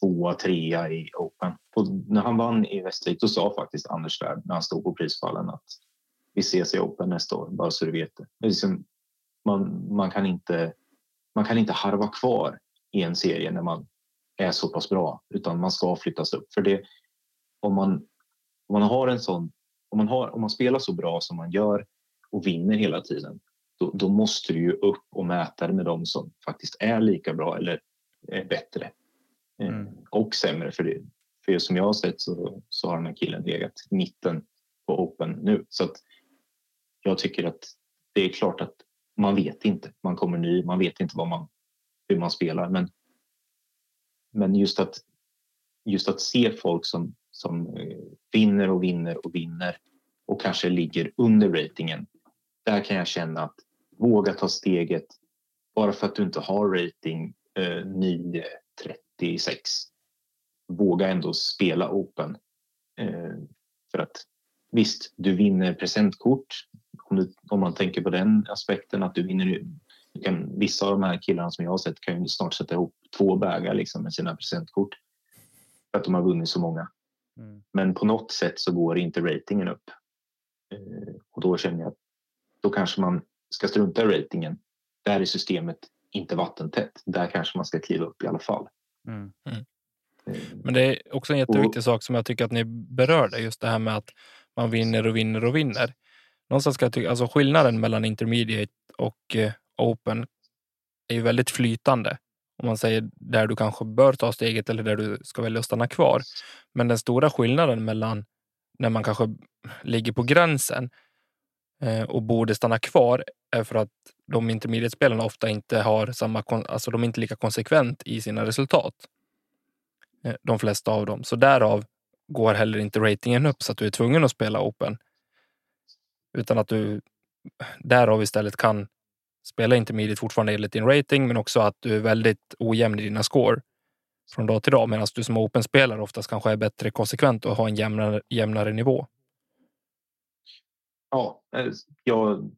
tvåa, trea i Open. Och när han vann i Västervik då sa faktiskt Anders Svärd när han stod på prispallen att vi ses i Open nästa år, bara så du vet det. det liksom, man, man, kan inte, man kan inte harva kvar i en serie när man är så pass bra, utan man ska flyttas upp. För det, om, man, om man har en sån, om man, har, om man spelar så bra som man gör och vinner hela tiden, då, då måste du ju upp och mäta det med dem som faktiskt är lika bra eller är bättre. Eh, mm. Och sämre för det. För som jag har sett så, så har den här killen legat mitten på Open nu. Så att jag tycker att det är klart att man vet inte. Man kommer ny, man vet inte vad man, hur man spelar. Men, men just, att, just att se folk som, som eh, vinner och vinner och vinner och kanske ligger under ratingen. Där kan jag känna att våga ta steget bara för att du inte har rating eh, 9.36. Våga ändå spela open. Eh, för att visst, du vinner presentkort. Om, du, om man tänker på den aspekten att du vinner. Du kan, vissa av de här killarna som jag har sett kan ju snart sätta ihop två bägar liksom med sina presentkort. För att de har vunnit så många. Mm. Men på något sätt så går inte ratingen upp. Eh, och då känner jag att då kanske man ska strunta i ratingen. Där är systemet inte vattentätt. Där kanske man ska kliva upp i alla fall. Mm. Mm. Men det är också en jätteviktig sak som jag tycker att ni berörde, just det här med att man vinner och vinner och vinner. Någonstans ska jag tycka, alltså skillnaden mellan intermediate och eh, open är ju väldigt flytande. Om man säger där du kanske bör ta steget eller där du ska välja att stanna kvar. Men den stora skillnaden mellan när man kanske ligger på gränsen eh, och borde stanna kvar är för att de intermediate-spelarna ofta inte har samma, alltså de är inte lika konsekvent i sina resultat. Eh, de flesta av dem. Så därav går heller inte ratingen upp så att du är tvungen att spela open. Utan att du därav istället kan spela intermediate fortfarande enligt din rating, men också att du är väldigt ojämn i dina score från dag till dag. Medan du som open-spelare oftast kanske är bättre konsekvent och har en jämnare, jämnare nivå. Ja, eh, jag,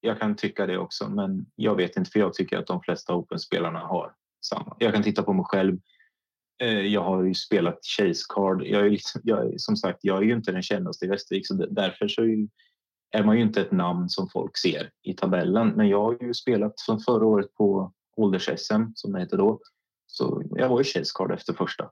jag kan tycka det också, men jag vet inte för jag tycker att de flesta open-spelarna har samma. Jag kan titta på mig själv. Eh, jag har ju spelat chase card. Jag är, liksom, jag, som sagt, jag är ju inte den kändaste i Västervik så därför så är, man ju inte ett namn som folk ser i tabellen. Men jag har ju spelat från förra året på ålders-SM som det heter då. Så jag var ju chase card efter första.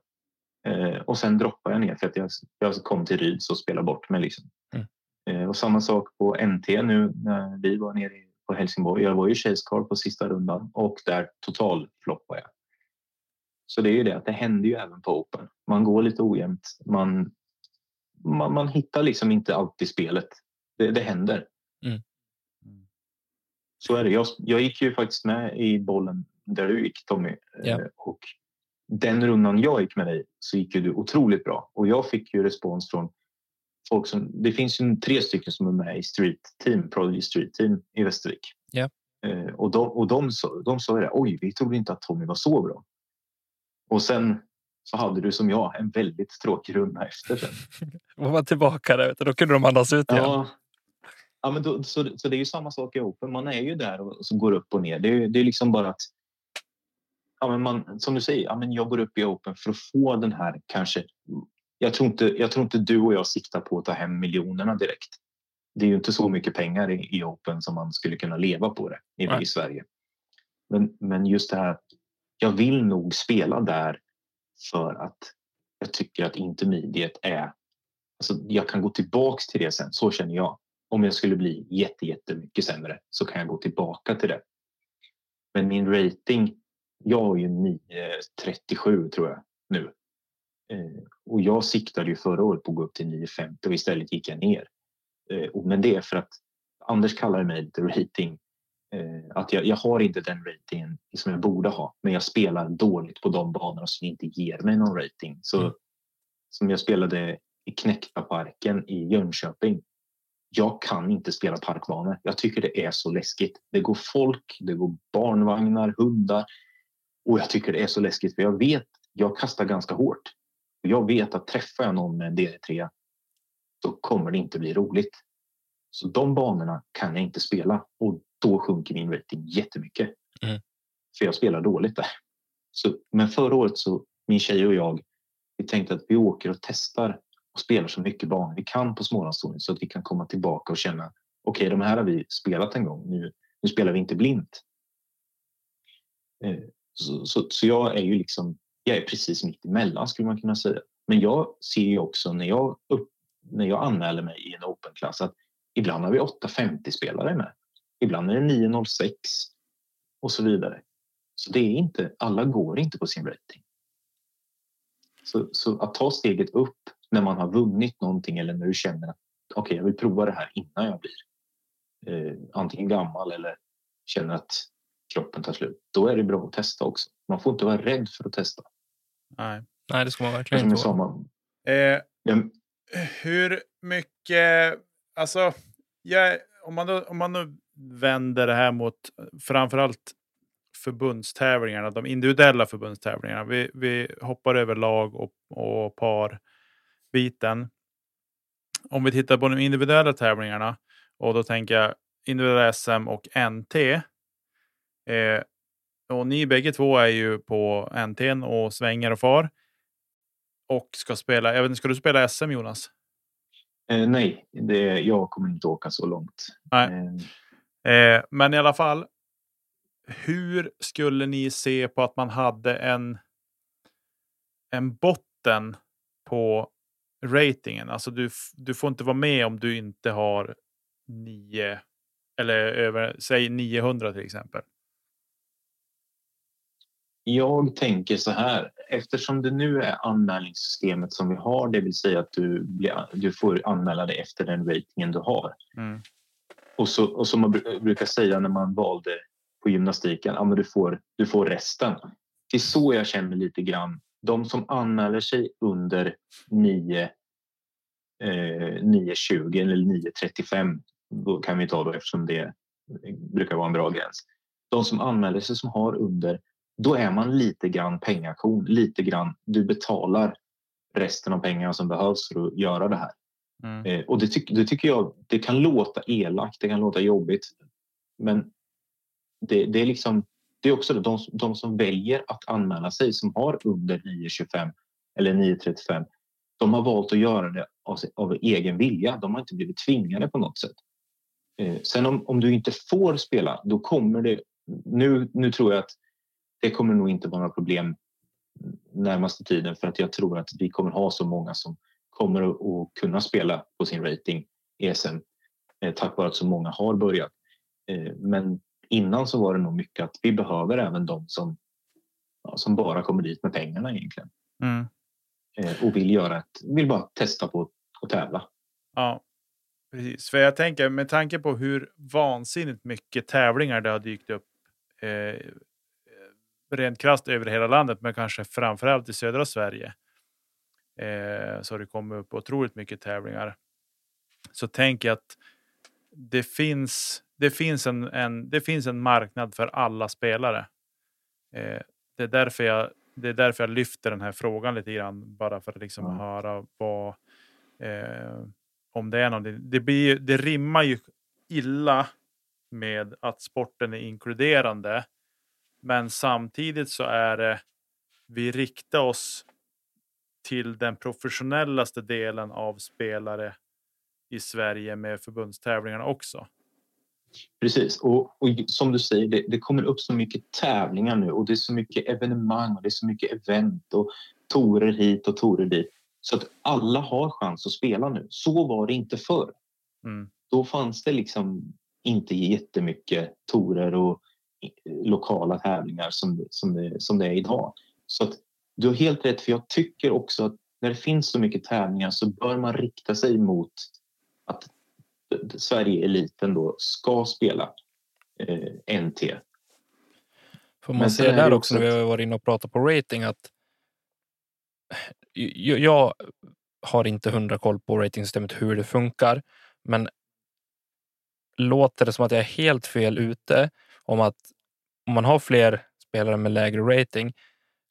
Eh, och sen droppade jag ner för att jag, jag kom till Ryds och spelade bort mig. Liksom. Mm. Eh, och samma sak på NT nu när vi var nere på Helsingborg. Jag var ju chase card på sista rundan och där total floppade jag. Så det är ju det att det händer ju även på Open. Man går lite ojämnt. Man, man, man hittar liksom inte alltid spelet. Det, det händer. Mm. Så är det. Jag, jag gick ju faktiskt med i bollen där du gick Tommy. Yeah. Och den rundan jag gick med dig så gick ju du otroligt bra. Och jag fick ju respons från folk som... Det finns ju tre stycken som är med i Street Team, Prodigy Street Team i Västervik. Yeah. Och de, och de, de sa det, oj, vi trodde inte att Tommy var så bra. Och sen så hade du som jag en väldigt tråkig runda efter. Sen. Var tillbaka där, då kunde de andas ut igen. Ja, ja men då, så, så det är ju samma sak i Open. Man är ju där och så går upp och ner. Det är, det är liksom bara att ja, men man, som du säger, ja, men jag går upp i Open för att få den här kanske. Jag tror, inte, jag tror inte du och jag siktar på att ta hem miljonerna direkt. Det är ju inte så mycket pengar i, i Open som man skulle kunna leva på det i, i Sverige. Men, men just det här jag vill nog spela där för att jag tycker att intermediate är... Alltså jag kan gå tillbaks till det sen, så känner jag. Om jag skulle bli jätte, jättemycket sämre så kan jag gå tillbaka till det. Men min rating, jag har ju 9,37 tror jag nu. Eh, och jag siktade ju förra året på att gå upp till 9,50 och istället gick jag ner. Eh, men det är för att Anders kallar mig lite rating Eh, att jag, jag har inte den ratingen som jag borde ha, men jag spelar dåligt på de banorna som inte ger mig någon rating. Så mm. som jag spelade i Knäckta-parken i Jönköping. Jag kan inte spela parkbanor. Jag tycker det är så läskigt. Det går folk, det går barnvagnar, hundar och jag tycker det är så läskigt för jag vet, jag kastar ganska hårt. Jag vet att träffar jag någon med en DD3 så kommer det inte bli roligt. Så de banorna kan jag inte spela och då sjunker min rating jättemycket. Mm. För jag spelar dåligt där. Så, men förra året så, min tjej och jag, vi tänkte att vi åker och testar och spelar så mycket banor vi kan på Smålandstouren så att vi kan komma tillbaka och känna okej, okay, de här har vi spelat en gång. Nu, nu spelar vi inte blint. Eh, så, så, så, jag är ju liksom, jag är precis mitt emellan skulle man kunna säga. Men jag ser ju också när jag, upp, när jag anmäler mig i en open-klass att ibland har vi 850 spelare med. Ibland är det 906 och så vidare. Så det är inte, alla går inte på sin rating. Så, så att ta steget upp när man har vunnit någonting eller när du känner att okej, okay, jag vill prova det här innan jag blir eh, antingen gammal eller känner att kroppen tar slut. Då är det bra att testa också. Man får inte vara rädd för att testa. Nej, Nej det ska man verkligen inte vara. Man, eh, ja, hur mycket, alltså, jag, om, man då, om man då vänder det här mot framförallt förbundstävlingarna, de individuella förbundstävlingarna. Vi, vi hoppar över lag och, och par-biten. Om vi tittar på de individuella tävlingarna och då tänker jag individuella SM och NT. Eh, och ni bägge två är ju på NT och svänger och far. Och ska spela, jag vet inte, ska du spela SM Jonas? Eh, nej, det, jag kommer inte åka så långt. Nej. Eh. Eh, men i alla fall. Hur skulle ni se på att man hade en en botten på ratingen. Alltså du, du får inte vara med om du inte har 9 eller över, säg 900 till exempel. Jag tänker så här, eftersom det nu är anmälningssystemet som vi har, det vill säga att du, blir, du får anmäla dig efter den ratingen du har. Mm. Och, så, och som man brukar säga när man valde på gymnastiken, ja, men du, får, du får resten. Det är så jag känner lite grann. De som anmäler sig under 9, eh, 9.20 eller 9.35 då kan vi ta då eftersom det brukar vara en bra gräns. De som anmäler sig som har under då är man lite grann pengakon, lite grann. Du betalar resten av pengarna som behövs för att göra det här. Mm. Eh, och det, ty det, tycker jag, det kan låta elakt, det kan låta jobbigt. Men det, det är liksom, det är också det, de, de som väljer att anmäla sig som har under 9,25 eller 9,35. De har valt att göra det av, av, egen vilja. De har inte blivit tvingade på något sätt. Eh, sen om, om du inte får spela, då kommer det... Nu, nu tror jag att det kommer nog inte vara några problem närmaste tiden för att jag tror att vi kommer ha så många som kommer att kunna spela på sin rating ESM eh, tack vare att så många har börjat. Eh, men innan så var det nog mycket att vi behöver även de som, ja, som bara kommer dit med pengarna egentligen. Mm. Eh, och vill, göra ett, vill bara testa på att tävla. Ja, precis. För jag tänker med tanke på hur vansinnigt mycket tävlingar det har dykt upp eh, rent krasst över hela landet, men kanske framförallt i södra Sverige. Eh, så det kommer upp otroligt mycket tävlingar. Så tänk att det finns, det finns, en, en, det finns en marknad för alla spelare. Eh, det, är därför jag, det är därför jag lyfter den här frågan lite grann, bara för att liksom mm. höra vad, eh, om det är någonting. Det, blir, det rimmar ju illa med att sporten är inkluderande men samtidigt så är det, vi riktar oss till den professionellaste delen av spelare i Sverige med förbundstävlingarna också. Precis, och, och som du säger, det, det, kommer upp så mycket tävlingar nu och det är så mycket evenemang och det är så mycket event och torer hit och torer dit. Så att alla har chans att spela nu. Så var det inte förr. Mm. Då fanns det liksom inte jättemycket torer och lokala tävlingar som, som, det, som det är idag. Så att du har helt rätt, för jag tycker också att när det finns så mycket tävlingar så bör man rikta sig mot Sverige-eliten då ska spela eh, NT. Får man se där också när vi har varit inne och pratat på rating att jag har inte hundra koll på ratingsystemet hur det funkar, men låter det som att jag är helt fel ute om att om man har fler spelare med lägre rating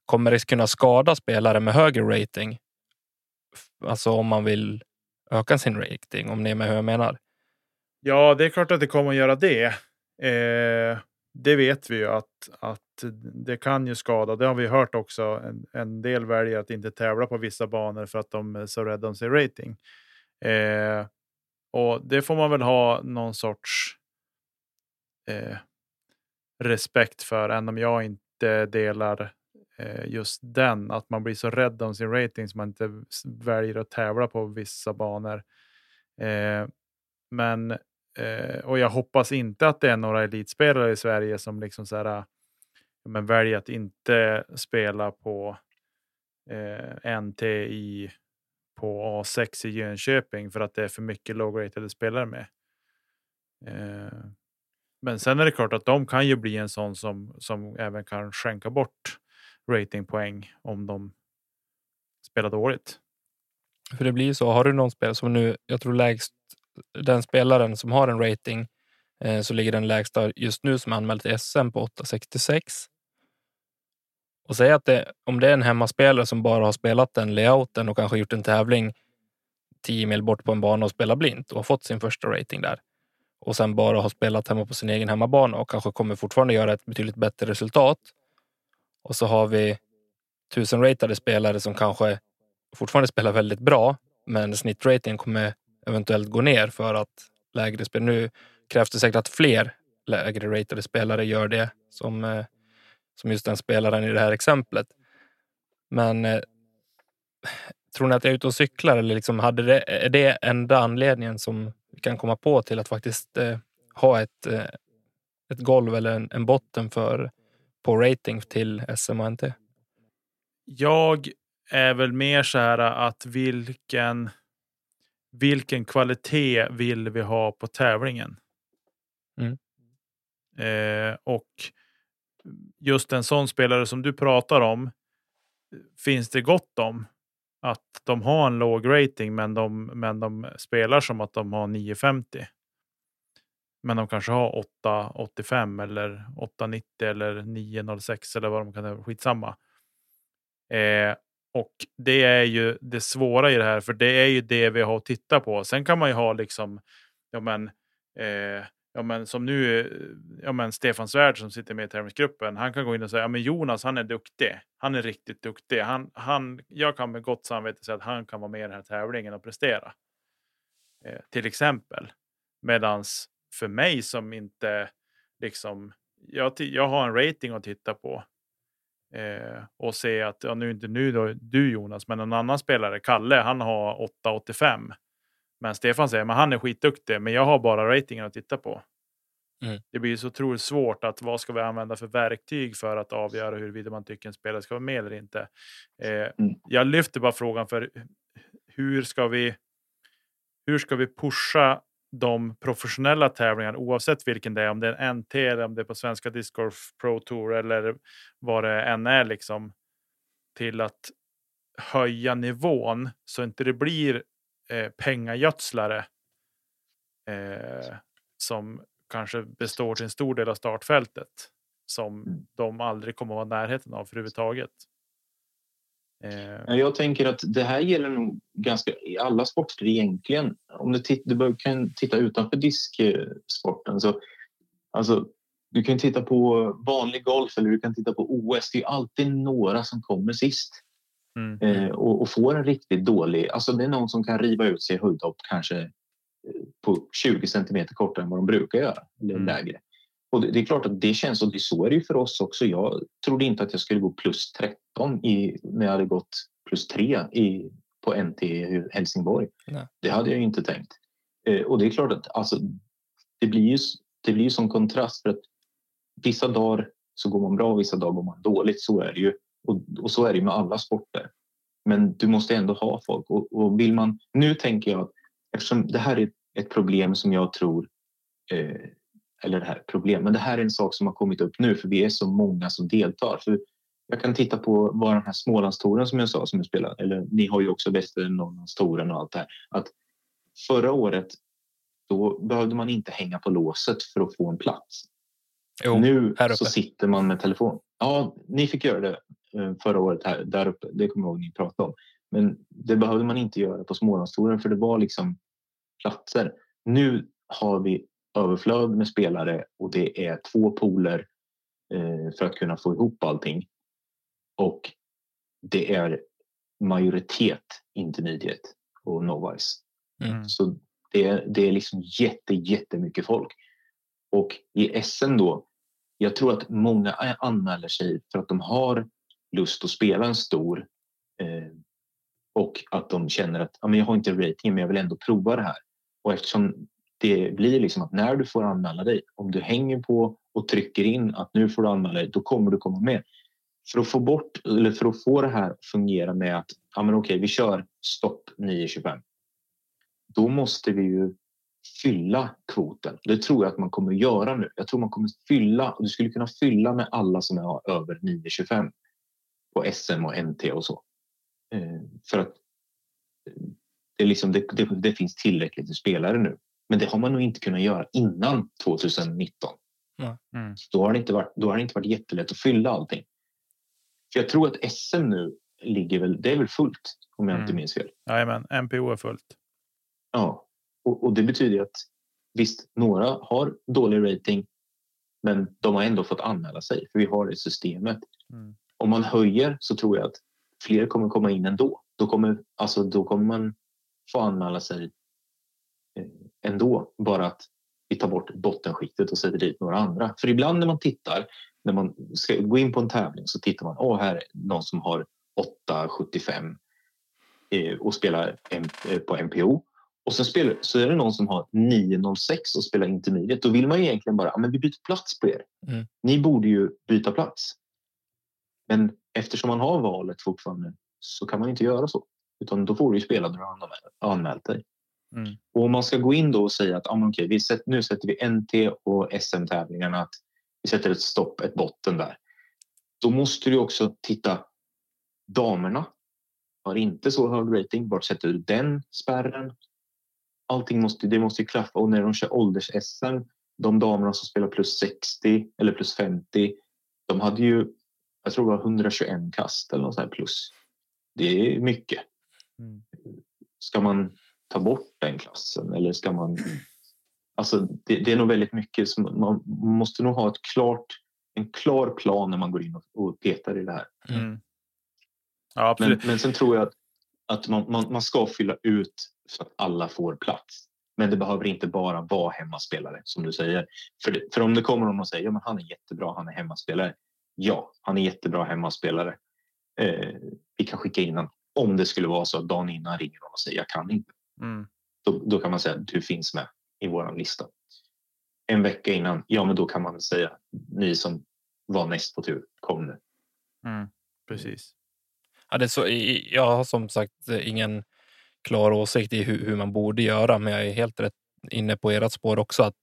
kommer det kunna skada spelare med högre rating. Alltså om man vill öka sin rating, om ni är med hur jag menar. Ja, det är klart att det kommer att göra det. Eh, det vet vi ju att, att det kan ju skada. Det har vi hört också. En, en del väljer att inte tävla på vissa banor för att de är så rädda om sin rating. Eh, och det får man väl ha någon sorts eh, respekt för, även om jag inte delar eh, just den. Att man blir så rädd om sin rating så man inte väljer att tävla på vissa banor. Eh, men eh, och jag hoppas inte att det är några elitspelare i Sverige som liksom så här, eh, men väljer att inte spela på eh, NT i, på A6 i Jönköping för att det är för mycket låg-ratade spelare med. Eh, men sen är det klart att de kan ju bli en sån som, som även kan skänka bort ratingpoäng om de spelar dåligt. För det blir så. Har du någon spelare som nu, jag tror lägst, den spelaren som har en rating eh, så ligger den lägsta just nu som är anmäld till SM på 866. Och säg att det, om det är en hemmaspelare som bara har spelat den layouten och kanske gjort en tävling 10 mil bort på en bana och spelar blint och har fått sin första rating där och sen bara har spelat hemma på sin egen hemmabana och kanske kommer fortfarande göra ett betydligt bättre resultat. Och så har vi tusen ratade spelare som kanske fortfarande spelar väldigt bra, men snittratingen kommer eventuellt gå ner för att lägre spel. Nu krävs det säkert att fler lägre ratade spelare gör det som, eh, som just den spelaren i det här exemplet. Men eh, tror ni att jag är ute och cyklar eller liksom hade det, är det enda anledningen som vi kan komma på till att faktiskt eh, ha ett, ett golv eller en, en botten för på rating till SM och NT? Jag är väl mer så här att vilken vilken kvalitet vill vi ha på tävlingen? Mm. Eh, och just en sån spelare som du pratar om finns det gott om. Att de har en låg rating men de, men de spelar som att de har 950. Men de kanske har 885 eller 890 eller 906 eller vad de kan ha. Skitsamma. Eh, och det är ju det svåra i det här, för det är ju det vi har att titta på. Sen kan man ju ha liksom, ja men, eh, ja men som nu, eh, ja men Stefan Svärd som sitter med i tävlingsgruppen, han kan gå in och säga, ja men Jonas han är duktig, han är riktigt duktig. Han, han, jag kan med gott samvete säga att han kan vara med i den här tävlingen och prestera. Eh, till exempel. Medans för mig som inte liksom, jag, jag har en rating att titta på. Eh, och se att, ja, nu inte nu då, du Jonas, men en annan spelare, Kalle, han har 8,85. Men Stefan säger, men han är skitduktig, men jag har bara ratingen att titta på. Mm. Det blir så otroligt svårt att vad ska vi använda för verktyg för att avgöra huruvida man tycker en spelare ska vara med eller inte. Eh, Mm. Jag lyfter bara frågan för hur ska vi hur ska vi pusha de professionella tävlingarna oavsett vilken det är, om det är en NT eller om det är på Svenska Disc Golf Pro Tour eller vad det än är liksom till att höja nivån så inte det blir eh, pengagödslare eh, som kanske består till en stor del av startfältet som Mm. de aldrig kommer att vara i närheten av överhuvudtaget. Eh, Ja, Jag tänker att det här gäller nog ganska i alla sporter egentligen. Om du, titt, du kan titta utanför disksporten. Så, alltså, du kan titta på vanlig golf eller du kan titta på OS. Det är alltid några som kommer sist mm, eh, och, och får en riktigt dålig... Alltså det är någon som kan riva ut sig i höjdhopp kanske eh, på 20 centimeter kortare än vad de brukar göra. Eller Mm. lägre. Och det, är klart att det känns och det, så är det ju för oss också. Jag trodde inte att jag skulle gå plus 13 i, när jag hade gått plus 3 i, på NT i Helsingborg. Nej. Det hade jag ju inte tänkt. Eh, och det är klart att alltså, det blir ju det blir som kontrast för att vissa dagar så går man bra och vissa dagar går man dåligt. Så är det ju. Och, och så är det ju med alla sporter. Men du måste ändå ha folk. Och, och vill man, nu tänker jag att eftersom det här är ett problem som jag tror eh, eller det här problem, men det här är en sak som har kommit upp nu för vi är så många som deltar. För jag kan titta på vad den här Smålandstouren som jag sa som jag spelar, eller ni har ju också Västernorrlandstouren och allt det här. Att förra året då behövde man inte hänga på låset för att få en plats. Jo, nu så sitter man med telefon. Ja, ni fick göra det eh, förra året här, där uppe. Det kommer jag ihåg ni pratade om. Men det behövde man inte göra på Smålandstouren för det var liksom platser. Nu har vi överflöd med spelare och det är två pooler eh, för att kunna få ihop allting. Och det är majoritet intermediate och novice. Mm. Så det är, det är liksom jätte, jättemycket folk. Och i SM då, jag tror att många anmäler sig för att de har lust att spela en stor eh, och att de känner att ja, men jag har inte rating men jag vill ändå prova det här. Och eftersom det blir liksom att när du får anmäla dig, om du hänger på och trycker in att nu får du anmäla dig, då kommer du komma med. För att få bort eller för att få det här att fungera med att ja, men okej, vi kör stopp 9.25. Då måste vi ju fylla kvoten. Det tror jag att man kommer göra nu. Jag tror man kommer fylla och du skulle kunna fylla med alla som är över 9.25 på SM och NT och så. Eh, för att eh, det, är liksom, det, det, det finns tillräckligt med spelare nu. Men det har man nog inte kunnat göra innan 2019. mm, Då har det inte varit, då har det inte varit jättelätt att fylla allting. För jag tror att SM nu ligger väl, det är väl fullt om jag inte Mm. minns fel. Jajamän, MPO är fullt. Ja, och, och det betyder att visst, några har dålig rating, men de har ändå fått anmäla sig för vi har det systemet. Mm. Om man höjer så tror jag att fler kommer komma in ändå. Då kommer, alltså, då kommer man få anmäla sig eh, ändå, bara att vi tar bort bottenskiktet och sätter dit några andra. För ibland när man tittar, när man ska gå in på en tävling så tittar man, åh här är någon som har 8,75 eh, och spelar eh, på MPO och så, spelar, så är det någon som har 906 och spelar intermediate. Då vill man ju egentligen bara, men vi byter plats på er. Mm. Ni borde ju byta plats. Men eftersom man har valet fortfarande så kan man inte göra så. Utan då får du ju spela när du har anmält dig. Mm. Och om man ska gå in då och säga att ah, okej, vi sätter, nu sätter vi NT och SM-tävlingarna, att vi sätter ett stopp, ett botten där. Då måste du också titta. Damerna har inte så hög rating. Vart sätter du den spärren? Allting måste, det måste klaffa och när de kör ålders-SM, de damerna som spelar plus 60 eller plus 50, de hade ju, jag tror det var 121 kast eller något sånt plus. Det är mycket. Mm. Ska man ta bort den klassen eller ska man... Alltså det, det är nog väldigt mycket som man måste nog ha ett klart, en klar plan när man går in och, och petar i det här. Mm. Ja, Men, men sen tror jag att, att man, man, man ska fylla ut så att alla får plats. Men det behöver inte bara vara hemmaspelare som du säger. För, för om det kommer någon och säger ja, men han är jättebra, han är hemmaspelare. Ja, han är jättebra hemmaspelare. Eh, vi kan skicka in honom om det skulle vara så att dagen innan ringer någon och säger jag kan inte. Mm. Då, då kan man säga att du finns med i vår lista. En vecka innan, ja men då kan man säga ni som var näst på tur, kom nu. Mm. Precis. Ja, det är så, jag har som sagt ingen klar åsikt i hur, hur man borde göra, men jag är helt rätt inne på ert spår också att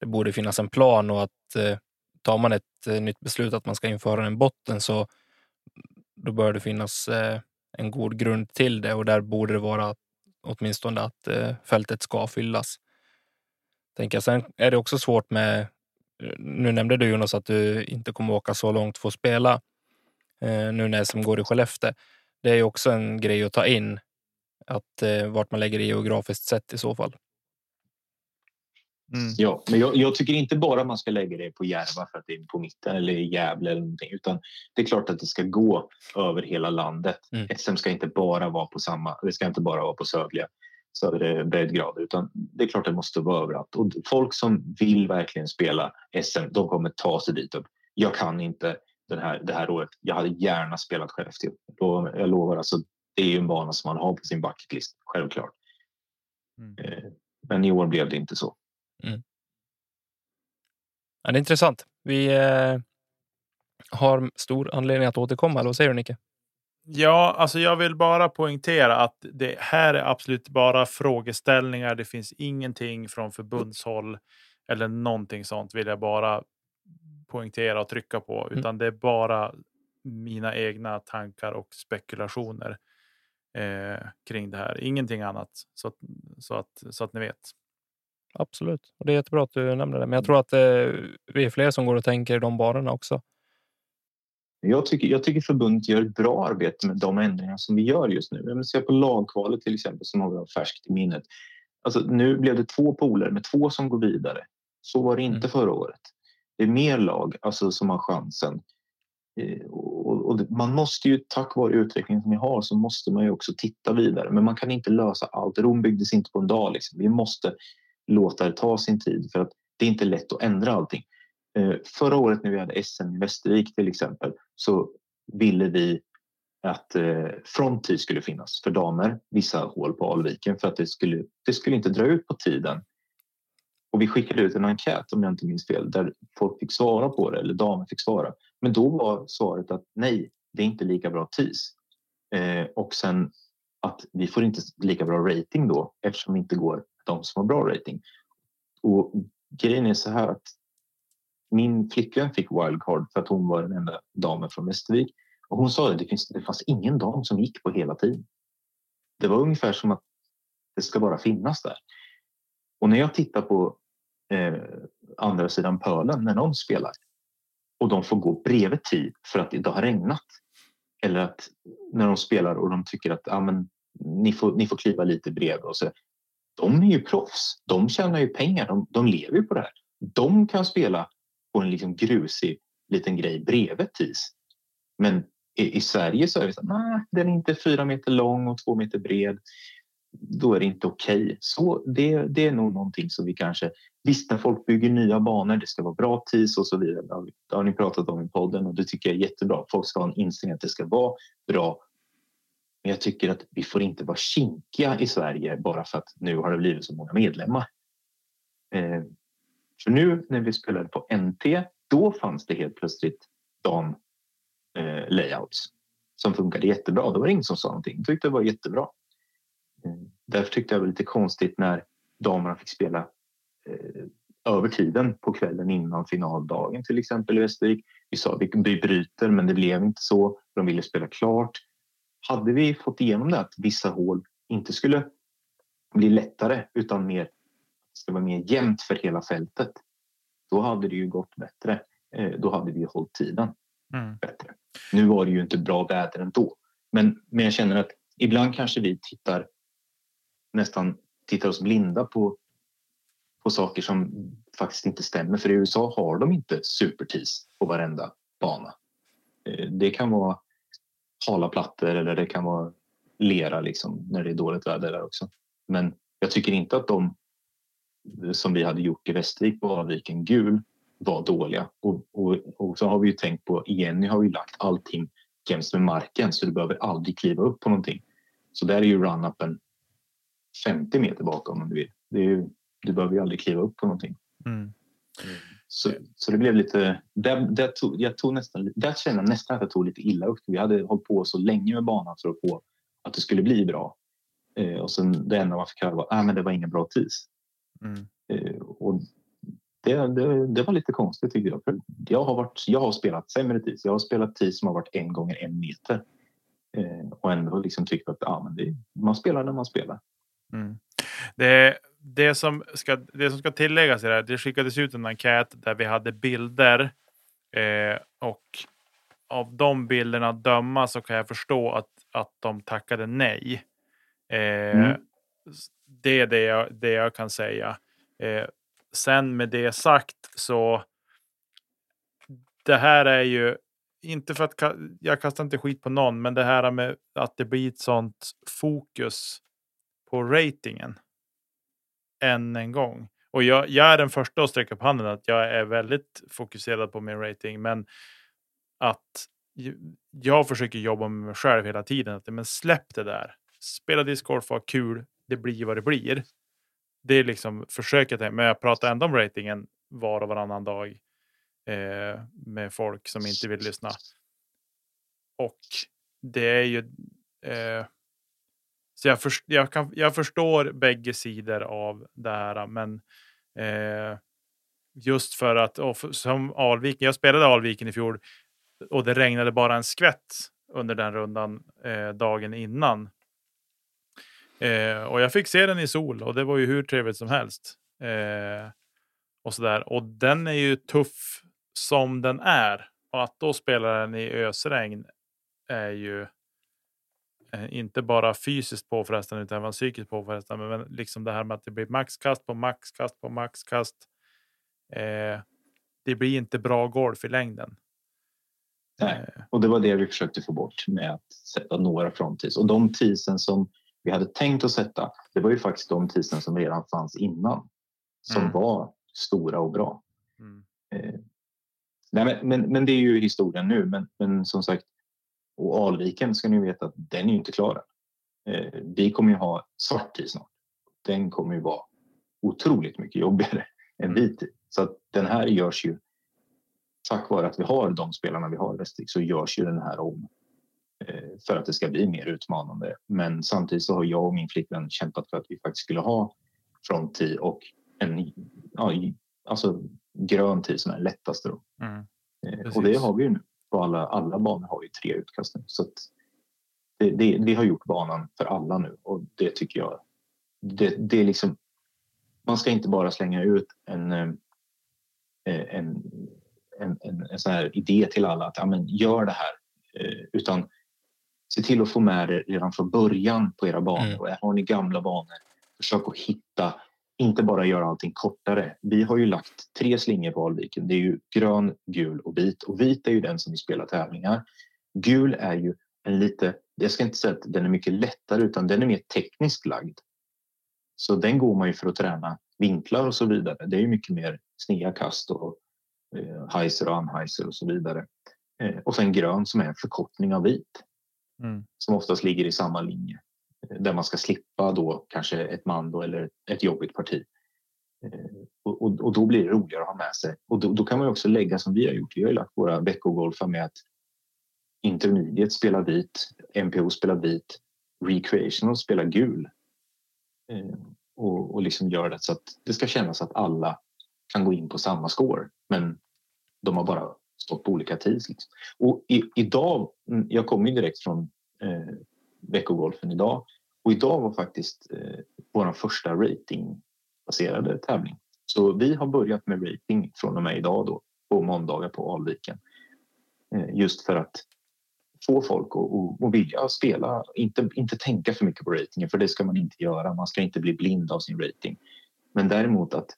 det borde finnas en plan och att eh, tar man ett eh, nytt beslut att man ska införa en botten så då bör det finnas eh, en god grund till det och där borde det vara åtminstone att eh, fältet ska fyllas. Tänker jag. Sen är det också svårt med, eh, nu nämnde du Jonas att du inte kommer åka så långt för att spela eh, nu när SM går i Skellefteå. Det är ju också en grej att ta in, att vart man lägger det geografiskt sett i så fall. Mm. Ja, men jag, jag tycker inte bara man ska lägga det på Järva för att det är på mitten eller i Gävle eller någonting, utan det är klart att det ska gå över hela landet. Mm. SM ska inte bara vara på samma, det ska inte bara vara på Södra, Södra breddgrader, utan det är klart det måste vara överallt. Och folk som vill verkligen spela SM, de kommer ta sig dit upp. Jag kan inte den här, det här året. Jag hade gärna spelat Skellefteå. Jag lovar, alltså, det är ju en bana som man har på sin bucketlist, självklart. Mm. Eh, Men i år blev det inte så. Ja, det är intressant. Vi eh, har stor anledning att återkomma, eller vad säger du Nicke? Ja, alltså jag vill bara poängtera att det här är absolut bara frågeställningar. Det finns ingenting från förbundshåll eller någonting sånt vill jag bara poängtera och trycka på, Mm. utan det är bara mina egna tankar och spekulationer eh, kring det här. Ingenting annat så att, så att, så att ni vet. Absolut. Och det är jättebra att du nämner det. Men jag tror att eh, vi är fler som går och tänker i de banorna också. Jag tycker, jag tycker förbundet gör ett bra arbete med de ändringar som vi gör just nu. Se på lagkvalet till exempel som har vi färskt i minnet. Alltså, nu blev det två poler med två som går vidare. Så var det inte Mm. förra året. Det är mer lag alltså, som har chansen. Eh, Och, och man måste ju, tack vare utvecklingen som vi har, så måste man ju också titta vidare. Men man kan inte lösa allt. Rom byggdes inte på en dag. Liksom. Vi måste låta det ta sin tid för att det är inte lätt att ändra allting. Eh, förra året när vi hade SM i Västervik till exempel så ville vi att eh, fronttid skulle finnas för damer, vissa hål på Alviken för att det skulle, det skulle inte dra ut på tiden. Och vi skickade ut en enkät om jag inte minns fel där folk fick svara på det eller damer fick svara. Men då var svaret att nej, det är inte lika bra TIS. Eh, och sen att vi får inte lika bra rating då eftersom vi inte går de som har bra rating. Och grejen är så här att min flickvän fick wildcard för att hon var den enda damen från Västervik. Och hon sa att det, finns, det fanns ingen dam som gick på hela tiden. Det var ungefär som att det ska bara finnas där. Och när jag tittar på eh, andra sidan pölen när någon spelar och de får gå bredvid tid för att det har regnat. Eller att när de spelar och de tycker att ah, men, ni, får, ni får kliva lite bredvid. Och så. De är ju proffs. De tjänar ju pengar. De, de lever ju på det här. De kan spela på en liksom grusig liten grej bredvid TIS. Men i, i Sverige så är det så nej, den är inte fyra meter lång och två meter bred. Då är det inte okej. Så det, det är nog någonting som vi kanske... Visst, när folk bygger nya banor, det ska vara bra TIS och så vidare. Det har, det har ni pratat om i podden och det tycker jag är jättebra. Folk ska ha en inställning att det ska vara bra men jag tycker att vi får inte vara kinkiga i Sverige bara för att nu har det blivit så många medlemmar. Eh, för nu när vi spelade på NT, då fanns det helt plötsligt de eh, layouts som funkade jättebra. Det var ingen som sa någonting. Jag tyckte det var jättebra. Eh, därför tyckte jag det var lite konstigt när damerna fick spela eh, över tiden på kvällen innan finaldagen till exempel i Västervik. Vi sa att vi bryter men det blev inte så. De ville spela klart. Hade vi fått igenom det att vissa hål inte skulle bli lättare utan mer ska vara mer jämnt för hela fältet. Då hade det ju gått bättre. Eh, då hade vi hållit tiden mm. bättre. Nu var det ju inte bra väder ändå. Men, men jag känner att ibland kanske vi tittar nästan tittar oss blinda på, på saker som faktiskt inte stämmer. För i USA har de inte supertis på varenda bana. Eh, det kan vara hala plattor eller det kan vara lera liksom när det är dåligt väder där också. Men jag tycker inte att de som vi hade gjort i Västervik på Alviken gul var dåliga. Och, och, och, så har vi ju tänkt på, igen, nu har vi lagt allting jämst med marken så du behöver aldrig kliva upp på någonting. Så där är ju run-upen 50 meter bakom om du vill. Det är ju, du behöver ju aldrig kliva upp på någonting. Mm. Så, så det blev lite... Där, där tog, jag tog nästan, där kände jag nästan att jag tog lite illa upp. Vi hade hållit på så länge med banan för att få att det skulle bli bra. Eh, och sen det enda man fick höra var att ah, det var ingen bra tis. Mm. Eh, och det, det, det, var lite konstigt tycker jag. För jag, har varit, jag har spelat sämre tis. Jag har spelat tis som har varit en gånger en meter. Eh, och ändå liksom tyckt att ah, men det, man spelar när man spelar. Mm. Det, det, som ska, det som ska tilläggas är att det skickades ut en enkät där vi hade bilder. Eh, och av de bilderna döma så kan jag förstå att, att de tackade nej. Eh, mm. Det är det jag, det jag kan säga. Eh, sen med det sagt så. Det här är ju inte för att jag kastar inte skit på någon, men det här med att det blir ett sånt fokus på ratingen. Än en gång. Och jag, jag är den första att sträcka upp handen att jag är väldigt fokuserad på min rating, men att jag försöker jobba med mig själv hela tiden. Att, men släpp det där. Spela discgolf, ha kul. Det blir vad det blir. Det är liksom försöket. Men jag pratar ändå om ratingen var och varannan dag eh, med folk som inte vill lyssna. Och det är ju. Eh, så jag, för, jag, kan, jag förstår bägge sidor av det här, men eh, just för att för, som Alviken. Jag spelade Alviken i fjol och det regnade bara en skvätt under den rundan eh, dagen innan. Eh, och jag fick se den i sol och det var ju hur trevligt som helst. Eh, och sådär. Och den är ju tuff som den är. Och att då spela den i ösregn är ju eh, inte bara fysiskt påfrestande utan även psykiskt påfrestande. Men liksom det här med att det blir maxkast på maxkast på maxkast. Eh, det blir inte bra golf i längden. Nej, eh. och det var det vi försökte få bort med att sätta några frontis. Och de tisen som vi hade tänkt att sätta, det var ju faktiskt de tisen som redan fanns innan. Som mm. var stora och bra. Mm. Eh, nej, men, men, men, det är ju historien nu. Men, men som sagt, och Alviken ska ni veta att den är ju inte klar än. Eh, vi kommer ju ha svart tid snart. Den kommer ju vara otroligt mycket jobbigare än vit tid. Så att den här görs ju tack vare att vi har de spelarna vi har i Västervik så görs ju den här om eh, för att det ska bli mer utmanande. Men samtidigt så har jag och min flickvän kämpat för att vi faktiskt skulle ha fronttee och en ja, alltså grön tid som är lättast. Då. Mm. Eh, och det har vi ju nu. På alla, alla banor har ju tre utkast nu. Så det, det, vi har gjort banan för alla nu och det tycker jag. Det, det är liksom. Man ska inte bara slänga ut en, eh, en en, en, en sån här idé till alla att ja, men gör det här. Eh, utan se till att få med det redan från början på era banor. Mm. Och har ni gamla banor, försök att hitta, inte bara göra allting kortare. Vi har ju lagt tre slingor på Alviken. Det är ju grön, gul och vit. Och vit är ju den som vi spelar tävlingar. Gul är ju en lite, jag ska inte säga att den är mycket lättare utan den är mer tekniskt lagd. Så den går man ju för att träna vinklar och så vidare. Det är ju mycket mer sneda kast och eh, Heiser och Anheiser och så vidare. Eh, och sen grön som är en förkortning av vit. mm. som oftast ligger i samma linje där man ska slippa då kanske ett mando eller ett jobbigt parti. Eh, och, och, och, då blir det roligare att ha med sig. Och då, då, kan man också lägga som vi har gjort. Vi har ju lagt våra veckogolfar med att intermediate spelar vit, MPO spelar vit, recreational spelar gul. Eh, och, och liksom gör det så att det ska kännas att alla kan gå in på samma score. Men de har bara stått på olika tids. Liksom. Och i, idag, mm, jag kommer ju direkt från eh, veckogolfen idag och idag var faktiskt eh, vår första ratingbaserade tävling. Så vi har börjat med rating från och med idag då på måndagar på Alviken. Eh, just för att få folk att, att, vilja spela. Inte, inte tänka för mycket på ratingen, för det ska man inte göra. Man ska inte bli blind av sin rating. Men däremot att,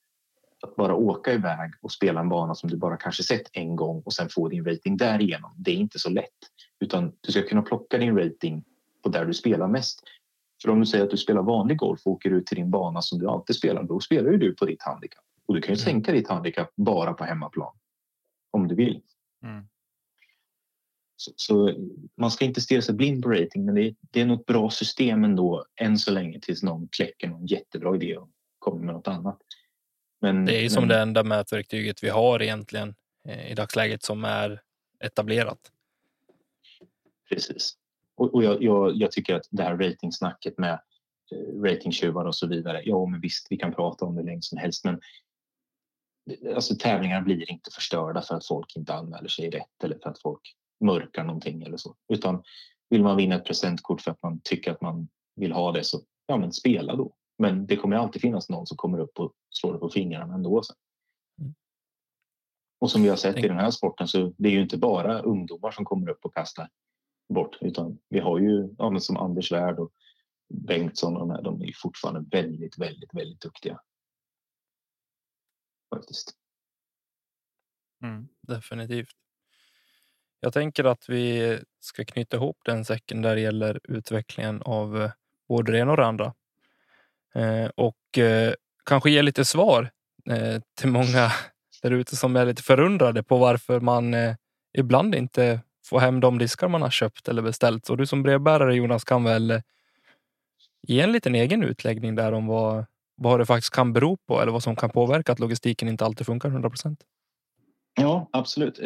att bara åka iväg och spela en bana som du bara kanske sett en gång och sen få din rating därigenom. Det är inte så lätt, utan du ska kunna plocka din rating på där du spelar mest. För om du säger att du spelar vanlig golf och åker ut till din bana som du alltid spelar, då spelar ju du på ditt handikapp. Och du kan ju mm. sänka ditt handikapp bara på hemmaplan. Om du vill. Mm. Så, så, man ska inte stirra sig blind på rating, men det är, det är något bra system ändå än så länge tills någon kläcker någon jättebra idé och kommer med något annat. Men, det är men... som det enda mätverktyget vi har egentligen eh, i dagsläget som är etablerat. Precis. Och, och jag, jag, jag, tycker att det här ratingsnacket med eh, ratingtjuvar och så vidare. Ja, men visst, vi kan prata om det länge som helst, men alltså, tävlingarna blir inte förstörda för att folk inte anmäler sig rätt eller för att folk mörkar någonting eller så. Utan vill man vinna ett presentkort för att man tycker att man vill ha det så ja, men spela då. Men det kommer alltid finnas någon som kommer upp och slår det på fingrarna ändå. Sen. Mm. Och som vi har sett i den här sporten så det är ju inte bara ungdomar som kommer upp och kastar bort utan vi har ju ja, som Anders Wärd och Bengtsson och de här, de är fortfarande väldigt, väldigt, väldigt duktiga. Faktiskt. Mm, definitivt. Jag tänker att vi ska knyta ihop den säcken där det gäller utvecklingen av eh, både det ena och det andra. Eh, och eh, kanske ge lite svar eh, till många där ute som är lite förundrade på varför man eh, ibland inte får hem de diskar man har köpt eller beställt. Så du som brevbärare Jonas kan väl ge en liten egen utläggning där om vad, vad det faktiskt kan bero på eller vad som kan påverka att logistiken inte alltid funkar 100 procent. Ja, absolut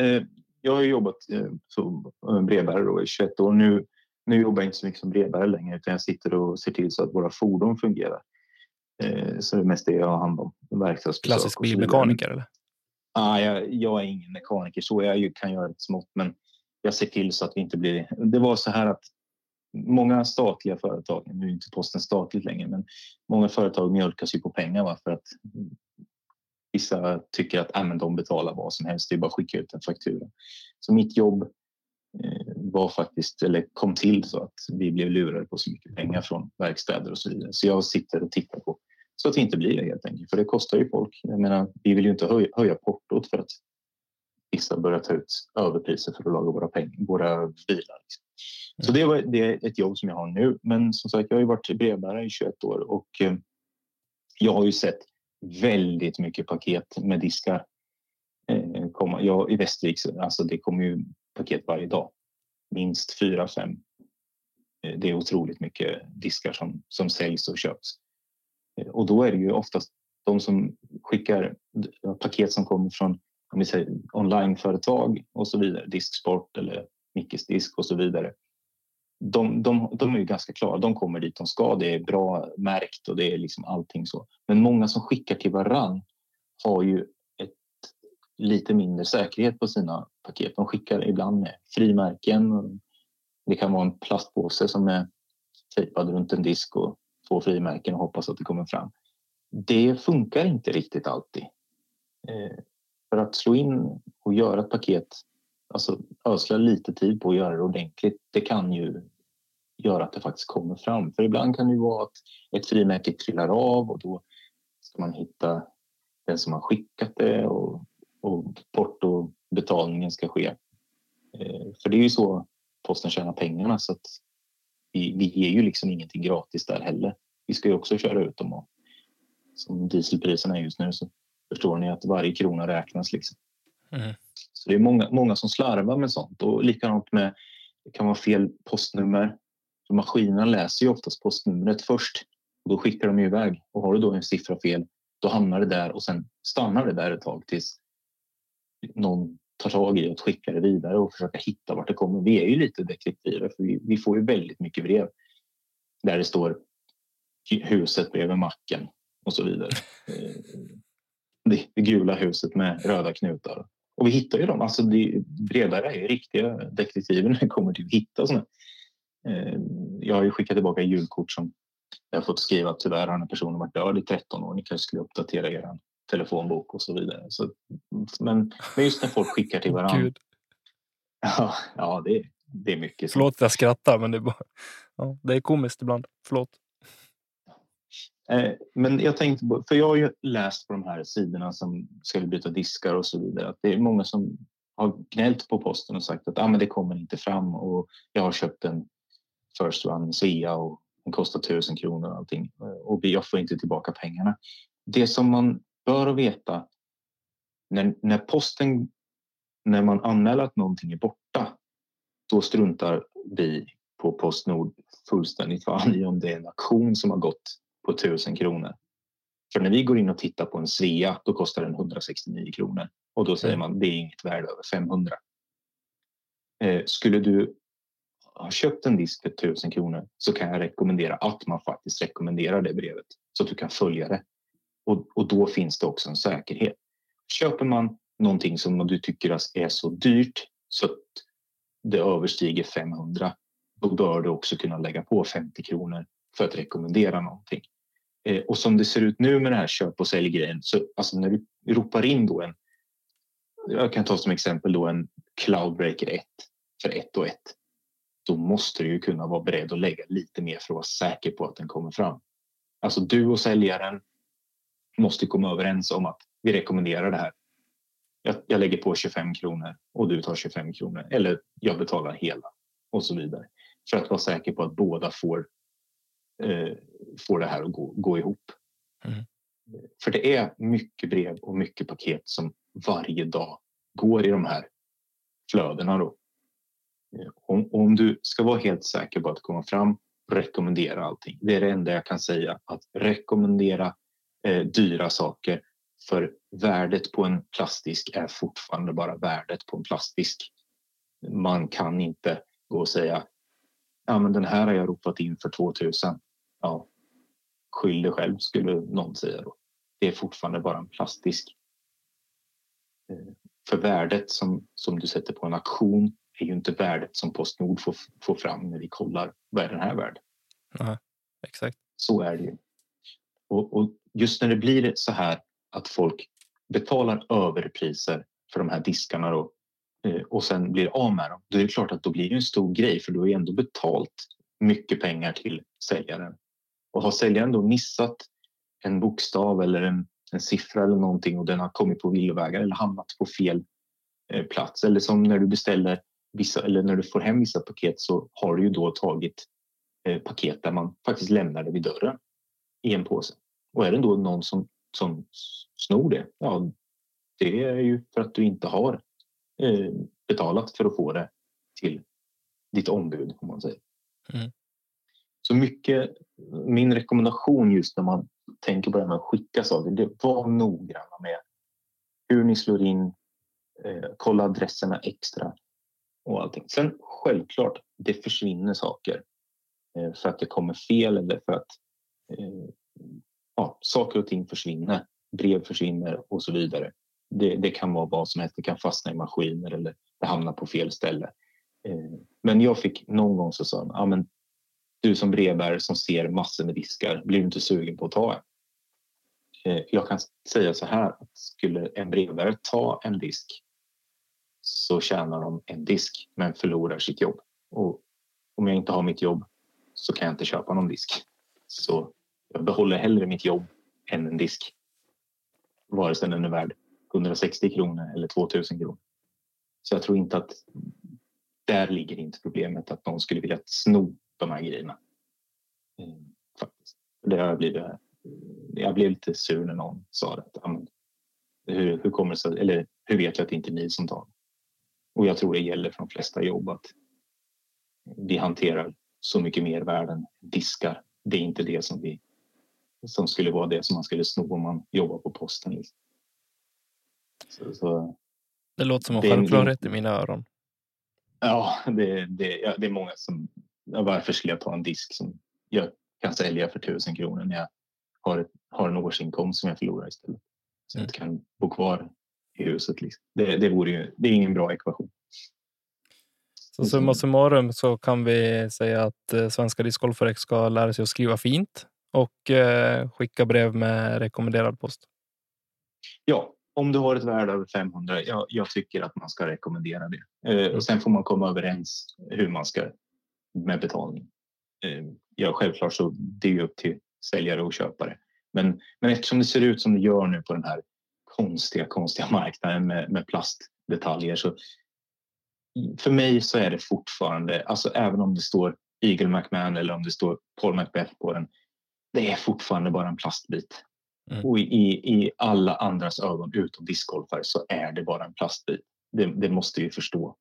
jag har jobbat eh, som eh, brevbärare i 21 år. Nu, nu jobbar jag inte så mycket som brevbärare längre utan jag sitter och ser till så att våra fordon fungerar. Eh, så det är mest det jag har hand om. Klassisk bilmekaniker eller? Ah, jag, jag, är ingen mekaniker så jag kan göra ett smått men jag ser till så att vi inte blir... Det var så här att många statliga företag, nu är inte posten statligt längre, men många företag mjölkas ju på pengar va? för att Vissa tycker att äh, men de betalar vad som helst, det är bara att skicka ut en faktura. Så mitt jobb eh, var faktiskt, eller kom till så att vi blev lurade på så mycket pengar från verkstäder och så vidare. Så jag sitter och tittar på så att det inte blir det helt enkelt. För det kostar ju folk. Jag menar, vi vill ju inte höja, höja portot för att vissa börjar ta ut överpriser för att laga våra, pengar, våra bilar. Liksom. Så det, var, det är ett jobb som jag har nu. Men som sagt, jag har ju varit brevbärare i 21 år och eh, jag har ju sett väldigt mycket paket med diskar. Eh, komma. Jag, I Västervik alltså det kommer ju paket varje dag. Minst fyra, fem. Eh, det är otroligt mycket diskar som, som säljs och köps. Och då är det ju oftast de som skickar paket som kommer från om vi säger, onlineföretag och så vidare, Disksport eller Mickes disk och så vidare de, de, de är ju ganska klara. De kommer dit de ska. Det är bra märkt och det är liksom allting så. Men många som skickar till varann har ju ett, lite mindre säkerhet på sina paket. De skickar ibland med frimärken. Det kan vara en plastpåse som är tejpad runt en disk och två frimärken och hoppas att det kommer fram. Det funkar inte riktigt alltid. Eh, för att slå in och göra ett paket alltså ödsla lite tid på att göra det ordentligt, det kan ju göra att det faktiskt kommer fram. För ibland kan det ju vara att ett frimärke trillar av och då ska man hitta den som har skickat det och, och portobetalningen ska ske. Eh, för det är ju så posten tjänar pengarna så att vi, vi ger ju liksom ingenting gratis där heller. Vi ska ju också köra ut dem och som dieselpriserna är just nu så förstår ni att varje krona räknas liksom. Mm. Så det är många, många som slarvar med sånt och likadant med det kan vara fel postnummer. Maskinerna läser ju oftast postnumret först och då skickar de iväg. Och har du då en siffra fel, då hamnar det där och sen stannar det där ett tag tills någon tar tag i och skickar det vidare och försöker hitta vart det kommer. Vi är ju lite detektiver för vi, vi får ju väldigt mycket brev där det står huset bredvid macken och så vidare. Det gula huset med röda knutar. Och vi hittar ju dem. Alltså brevbärare är riktiga detektiver när det kommer till att hitta sådana. Eh, jag har ju skickat tillbaka julkort som jag har fått skriva att tyvärr har den personen varit död i 13 år. Ni kanske skulle uppdatera er telefonbok och så vidare. Så, men, men just när folk skickar till varandra. Ja, ja det, det är mycket. Förlåt att jag skrattar, men det är, bara, ja, det är komiskt ibland. Förlåt. Eh, men jag tänkte på, för jag har ju läst på de här sidorna som ska byta diskar och så vidare, att det är många som har gnällt på posten och sagt att ah, men det kommer inte fram och jag har köpt en First Run Svea och den kostar tusen kronor och allting eh, och jag får inte tillbaka pengarna. Det som man bör veta när, när posten, när man anmäler att någonting är borta, då struntar vi på Postnord fullständigt fan i om det är en auktion som har gått på 1000 kronor. För när vi går in och tittar på en Svea, då kostar den 169 kronor och då säger mm. man det är inget värde över 500. Eh, skulle du ha köpt en disk för 1000 kronor så kan jag rekommendera att man faktiskt rekommenderar det brevet så att du kan följa det. Och, och då finns det också en säkerhet. Köper man någonting som du tycker är så dyrt så att det överstiger 500 då bör du också kunna lägga på 50 kronor för att rekommendera någonting. Eh, och som det ser ut nu med den här köp och säljgrejen så alltså när du ropar in då en jag kan ta som exempel då en Cloudbreaker 1 för 1 och 1. Då måste du ju kunna vara beredd att lägga lite mer för att vara säker på att den kommer fram. Alltså du och säljaren måste komma överens om att vi rekommenderar det här. Jag, jag lägger på 25 kronor och du tar 25 kronor eller jag betalar hela och så vidare för att vara säker på att båda får eh, får det här att gå, gå ihop. Mm. För det är mycket brev och mycket paket som varje dag går i de här flödena. Då. Eh, om, om du ska vara helt säker på att komma fram, rekommendera allting. Det är det enda jag kan säga, att rekommendera eh, dyra saker. För värdet på en plastdisk är fortfarande bara värdet på en plastdisk. Man kan inte gå och säga ja, men den här har jag ropat in för 2000 ja, skyll dig själv skulle någon säga då. Det är fortfarande bara en plastdisk. Eh, för värdet som, som du sätter på en auktion är ju inte värdet som Postnord får, får fram när vi kollar vad är den här värd. Aha, exakt. Så är det ju. Och, och, just när det blir så här att folk betalar överpriser för de här diskarna då, eh, och sen blir av med dem, då är det klart att då blir det en stor grej för då är ändå betalt mycket pengar till säljaren. Och har säljaren då missat en bokstav eller en, en siffra eller någonting och den har kommit på villovägar eller hamnat på fel eh, plats eller som när du beställer vissa eller när du får hem vissa paket så har du ju då tagit eh, paket där man faktiskt lämnar det vid dörren i en påse. Och är det då någon som, som snor det, ja, det är ju för att du inte har eh, betalat för att få det till ditt ombud om man säger. Mm. Så mycket, min rekommendation just när man tänker på det här med att skicka saker, det var noggranna med hur ni slår in, eh, kolla adresserna extra och allting. Sen självklart, det försvinner saker eh, för att det kommer fel eller för att eh, ja, saker och ting försvinner. Brev försvinner och så vidare. Det, det, kan vara vad som helst. Det kan fastna i maskiner eller det hamnar på fel ställe. Eh, men jag fick någon gång så sa de, ja, men du som brevbärare som ser massor med diskar, blir du inte sugen på att ta en? Eh, jag kan säga så här, att skulle en brevbärare ta en disk så tjänar de en disk men förlorar sitt jobb. Och om jag inte har mitt jobb så kan jag inte köpa någon disk. Så jag behåller hellre mitt jobb än en disk. Vare sig den är värd 160 kronor eller 2000 kronor. Så jag tror inte att där ligger inte problemet att någon skulle vilja sno de här grejerna. Mm, faktiskt. Det har jag, blivit, jag blev lite sur när någon sa det. hur, hur, kommer sig, eller hur vet jag att det inte är ni som tar Och jag tror det gäller för de flesta jobb att vi hanterar så mycket mer värden diskar. Det är inte det som vi som skulle vara det som man skulle sno om man jobbar på posten. Liksom. Så, så, det låter som en självklarhet i mina öron. Ja, det, det, ja, det är många som... Varför skulle jag ta en disk som jag kan sälja för tusen kronor när jag har, ett, har en årsinkomst som jag förlorar istället? Så mm. jag kan bo kvar i huset. Liksom. Det, det, vore ju, det är ingen bra ekvation. Så summa summarum så kan vi säga att eh, Svenska Discgolfare ska lära sig att skriva fint och eh, skicka brev med rekommenderad post. Ja, om du har ett värde över 500. Ja, jag tycker att man ska rekommendera det. Eh, och sen får man komma överens hur man ska med betalning. Eh, ja, självklart så det är upp till säljare och köpare. Men, men eftersom det ser ut som det gör nu på den här konstiga, konstiga marknaden med, med plastdetaljer så för mig så är det fortfarande, alltså även om det står Eagle McMahon eller om det står Paul Macbeth på den, det är fortfarande bara en plastbit. Mm. Och i, i alla andras ögon utom discgolfare så är det bara en plastbit. Det, det måste vi förstå.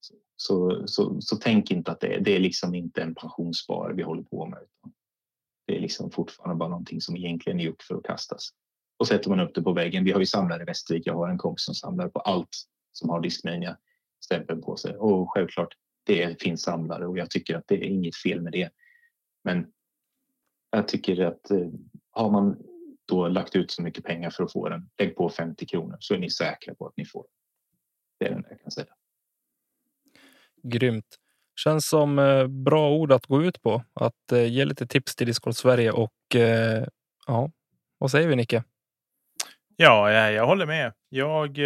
Så, så, så, så, tänk inte att det, det är liksom inte en pensionsspar vi håller på med. Utan det är liksom fortfarande bara någonting som egentligen är gjort för att kastas. Och sätter man upp det på väggen. Vi har ju samlare i Västervik. Jag har en kompis som samlar på allt som har Discmania stämpeln på sig. Och självklart, det finns samlare och jag tycker att det är inget fel med det. Men jag tycker att eh, har man då lagt ut så mycket pengar för att få den, lägg på 50 kronor så är ni säkra på att ni får. Det är den jag kan säga. Grymt. Känns som eh, bra ord att gå ut på. Att eh, ge lite tips till Discord Sverige och eh, ja, vad säger vi Nicke? Ja, jag, jag håller med. Jag,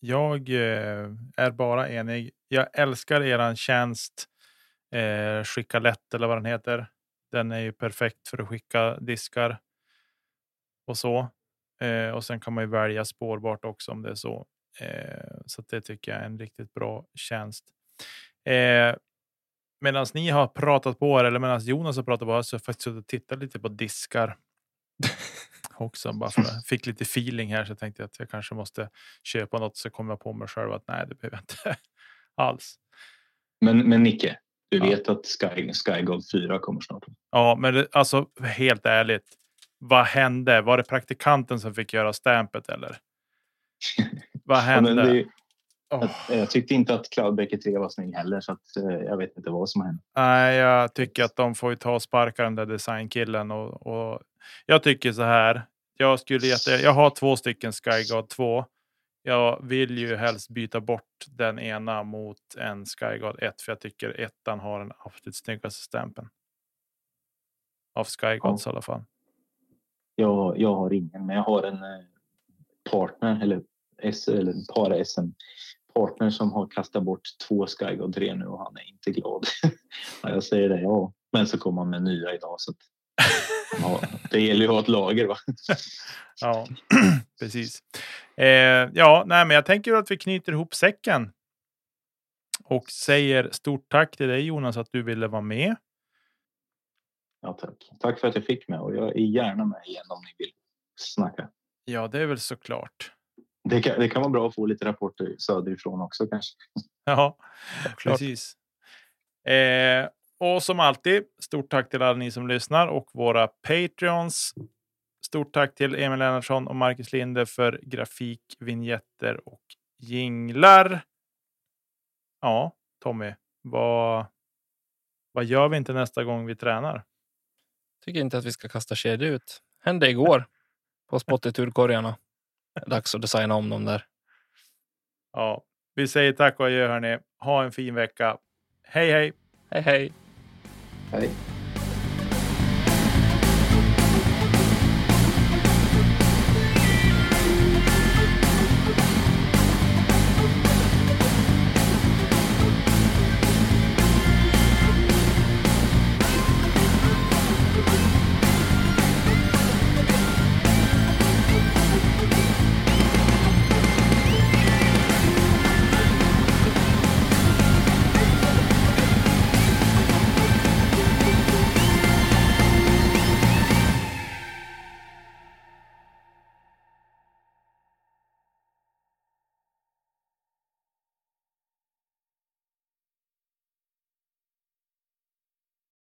jag är bara enig. Jag älskar eran tjänst. skicka lätt eller vad den heter. Den är ju perfekt för att skicka diskar och så. Eh, och sen kan man ju välja spårbart också om det är så. Eh, så det tycker jag är en riktigt bra tjänst. Eh, medan ni har pratat på er eller medan Jonas har pratat på er så har jag faktiskt suttit och tittat lite på diskar. också bara för att fick lite feeling här så jag tänkte att jag kanske måste köpa något så kom jag på mig själv att nej, det behöver jag inte alls. Men, men Nicke, du vet att Sky, Sky Gold 4 kommer snart. Ja, men det, alltså helt ärligt. Vad hände? Var det praktikanten som fick göra stampet eller? vad hände? Ja, det, oh. jag, jag, tyckte inte att Cloudbreaker 3 var snygg heller så att, eh, jag vet inte vad som hände. Nej, jag tycker att de får ta och sparka den där designkillen och, och jag tycker så här. Jag skulle jätte, jag har två stycken Skyguard 2 jag vill ju helst byta bort den ena mot en Skyguard 1 för jag tycker ettan har den absolut snyggaste stämpeln. Av Skyguards ja. i alla fall. Jag, jag har ingen, men jag har en eh, partner eller, eller para SM partner som har kastat bort två Skyguard 3 nu och han är inte glad. ja, jag säger det, ja. Men så kommer han med nya idag så att Ja, det gäller ju att ha ett lager. Va? ja, precis. Eh, ja, nej, men jag tänker att vi knyter ihop säcken. Och säger stort tack till dig Jonas att du ville vara med. Ja, tack. Tack för att jag fick med och jag är gärna med igen om ni vill snacka. Ja, det är väl såklart. Det kan, det kan vara bra att få lite rapporter söderifrån också kanske. Ja, precis. Eh, och som alltid, stort tack till alla ni som lyssnar och våra Patreons. Stort tack till Emil Lennartsson och Marcus Linde för grafik, vignetter och jinglar. Ja, Tommy, vad, vad gör vi inte nästa gång vi tränar? Tycker inte att vi ska kasta kedjor ut. Hände igår på spottiturkorgarna. Dags att designa om dem där. Ja, vi säger tack och adjö hörni. Ha en fin vecka. Hej hej! Hej hej! Bye.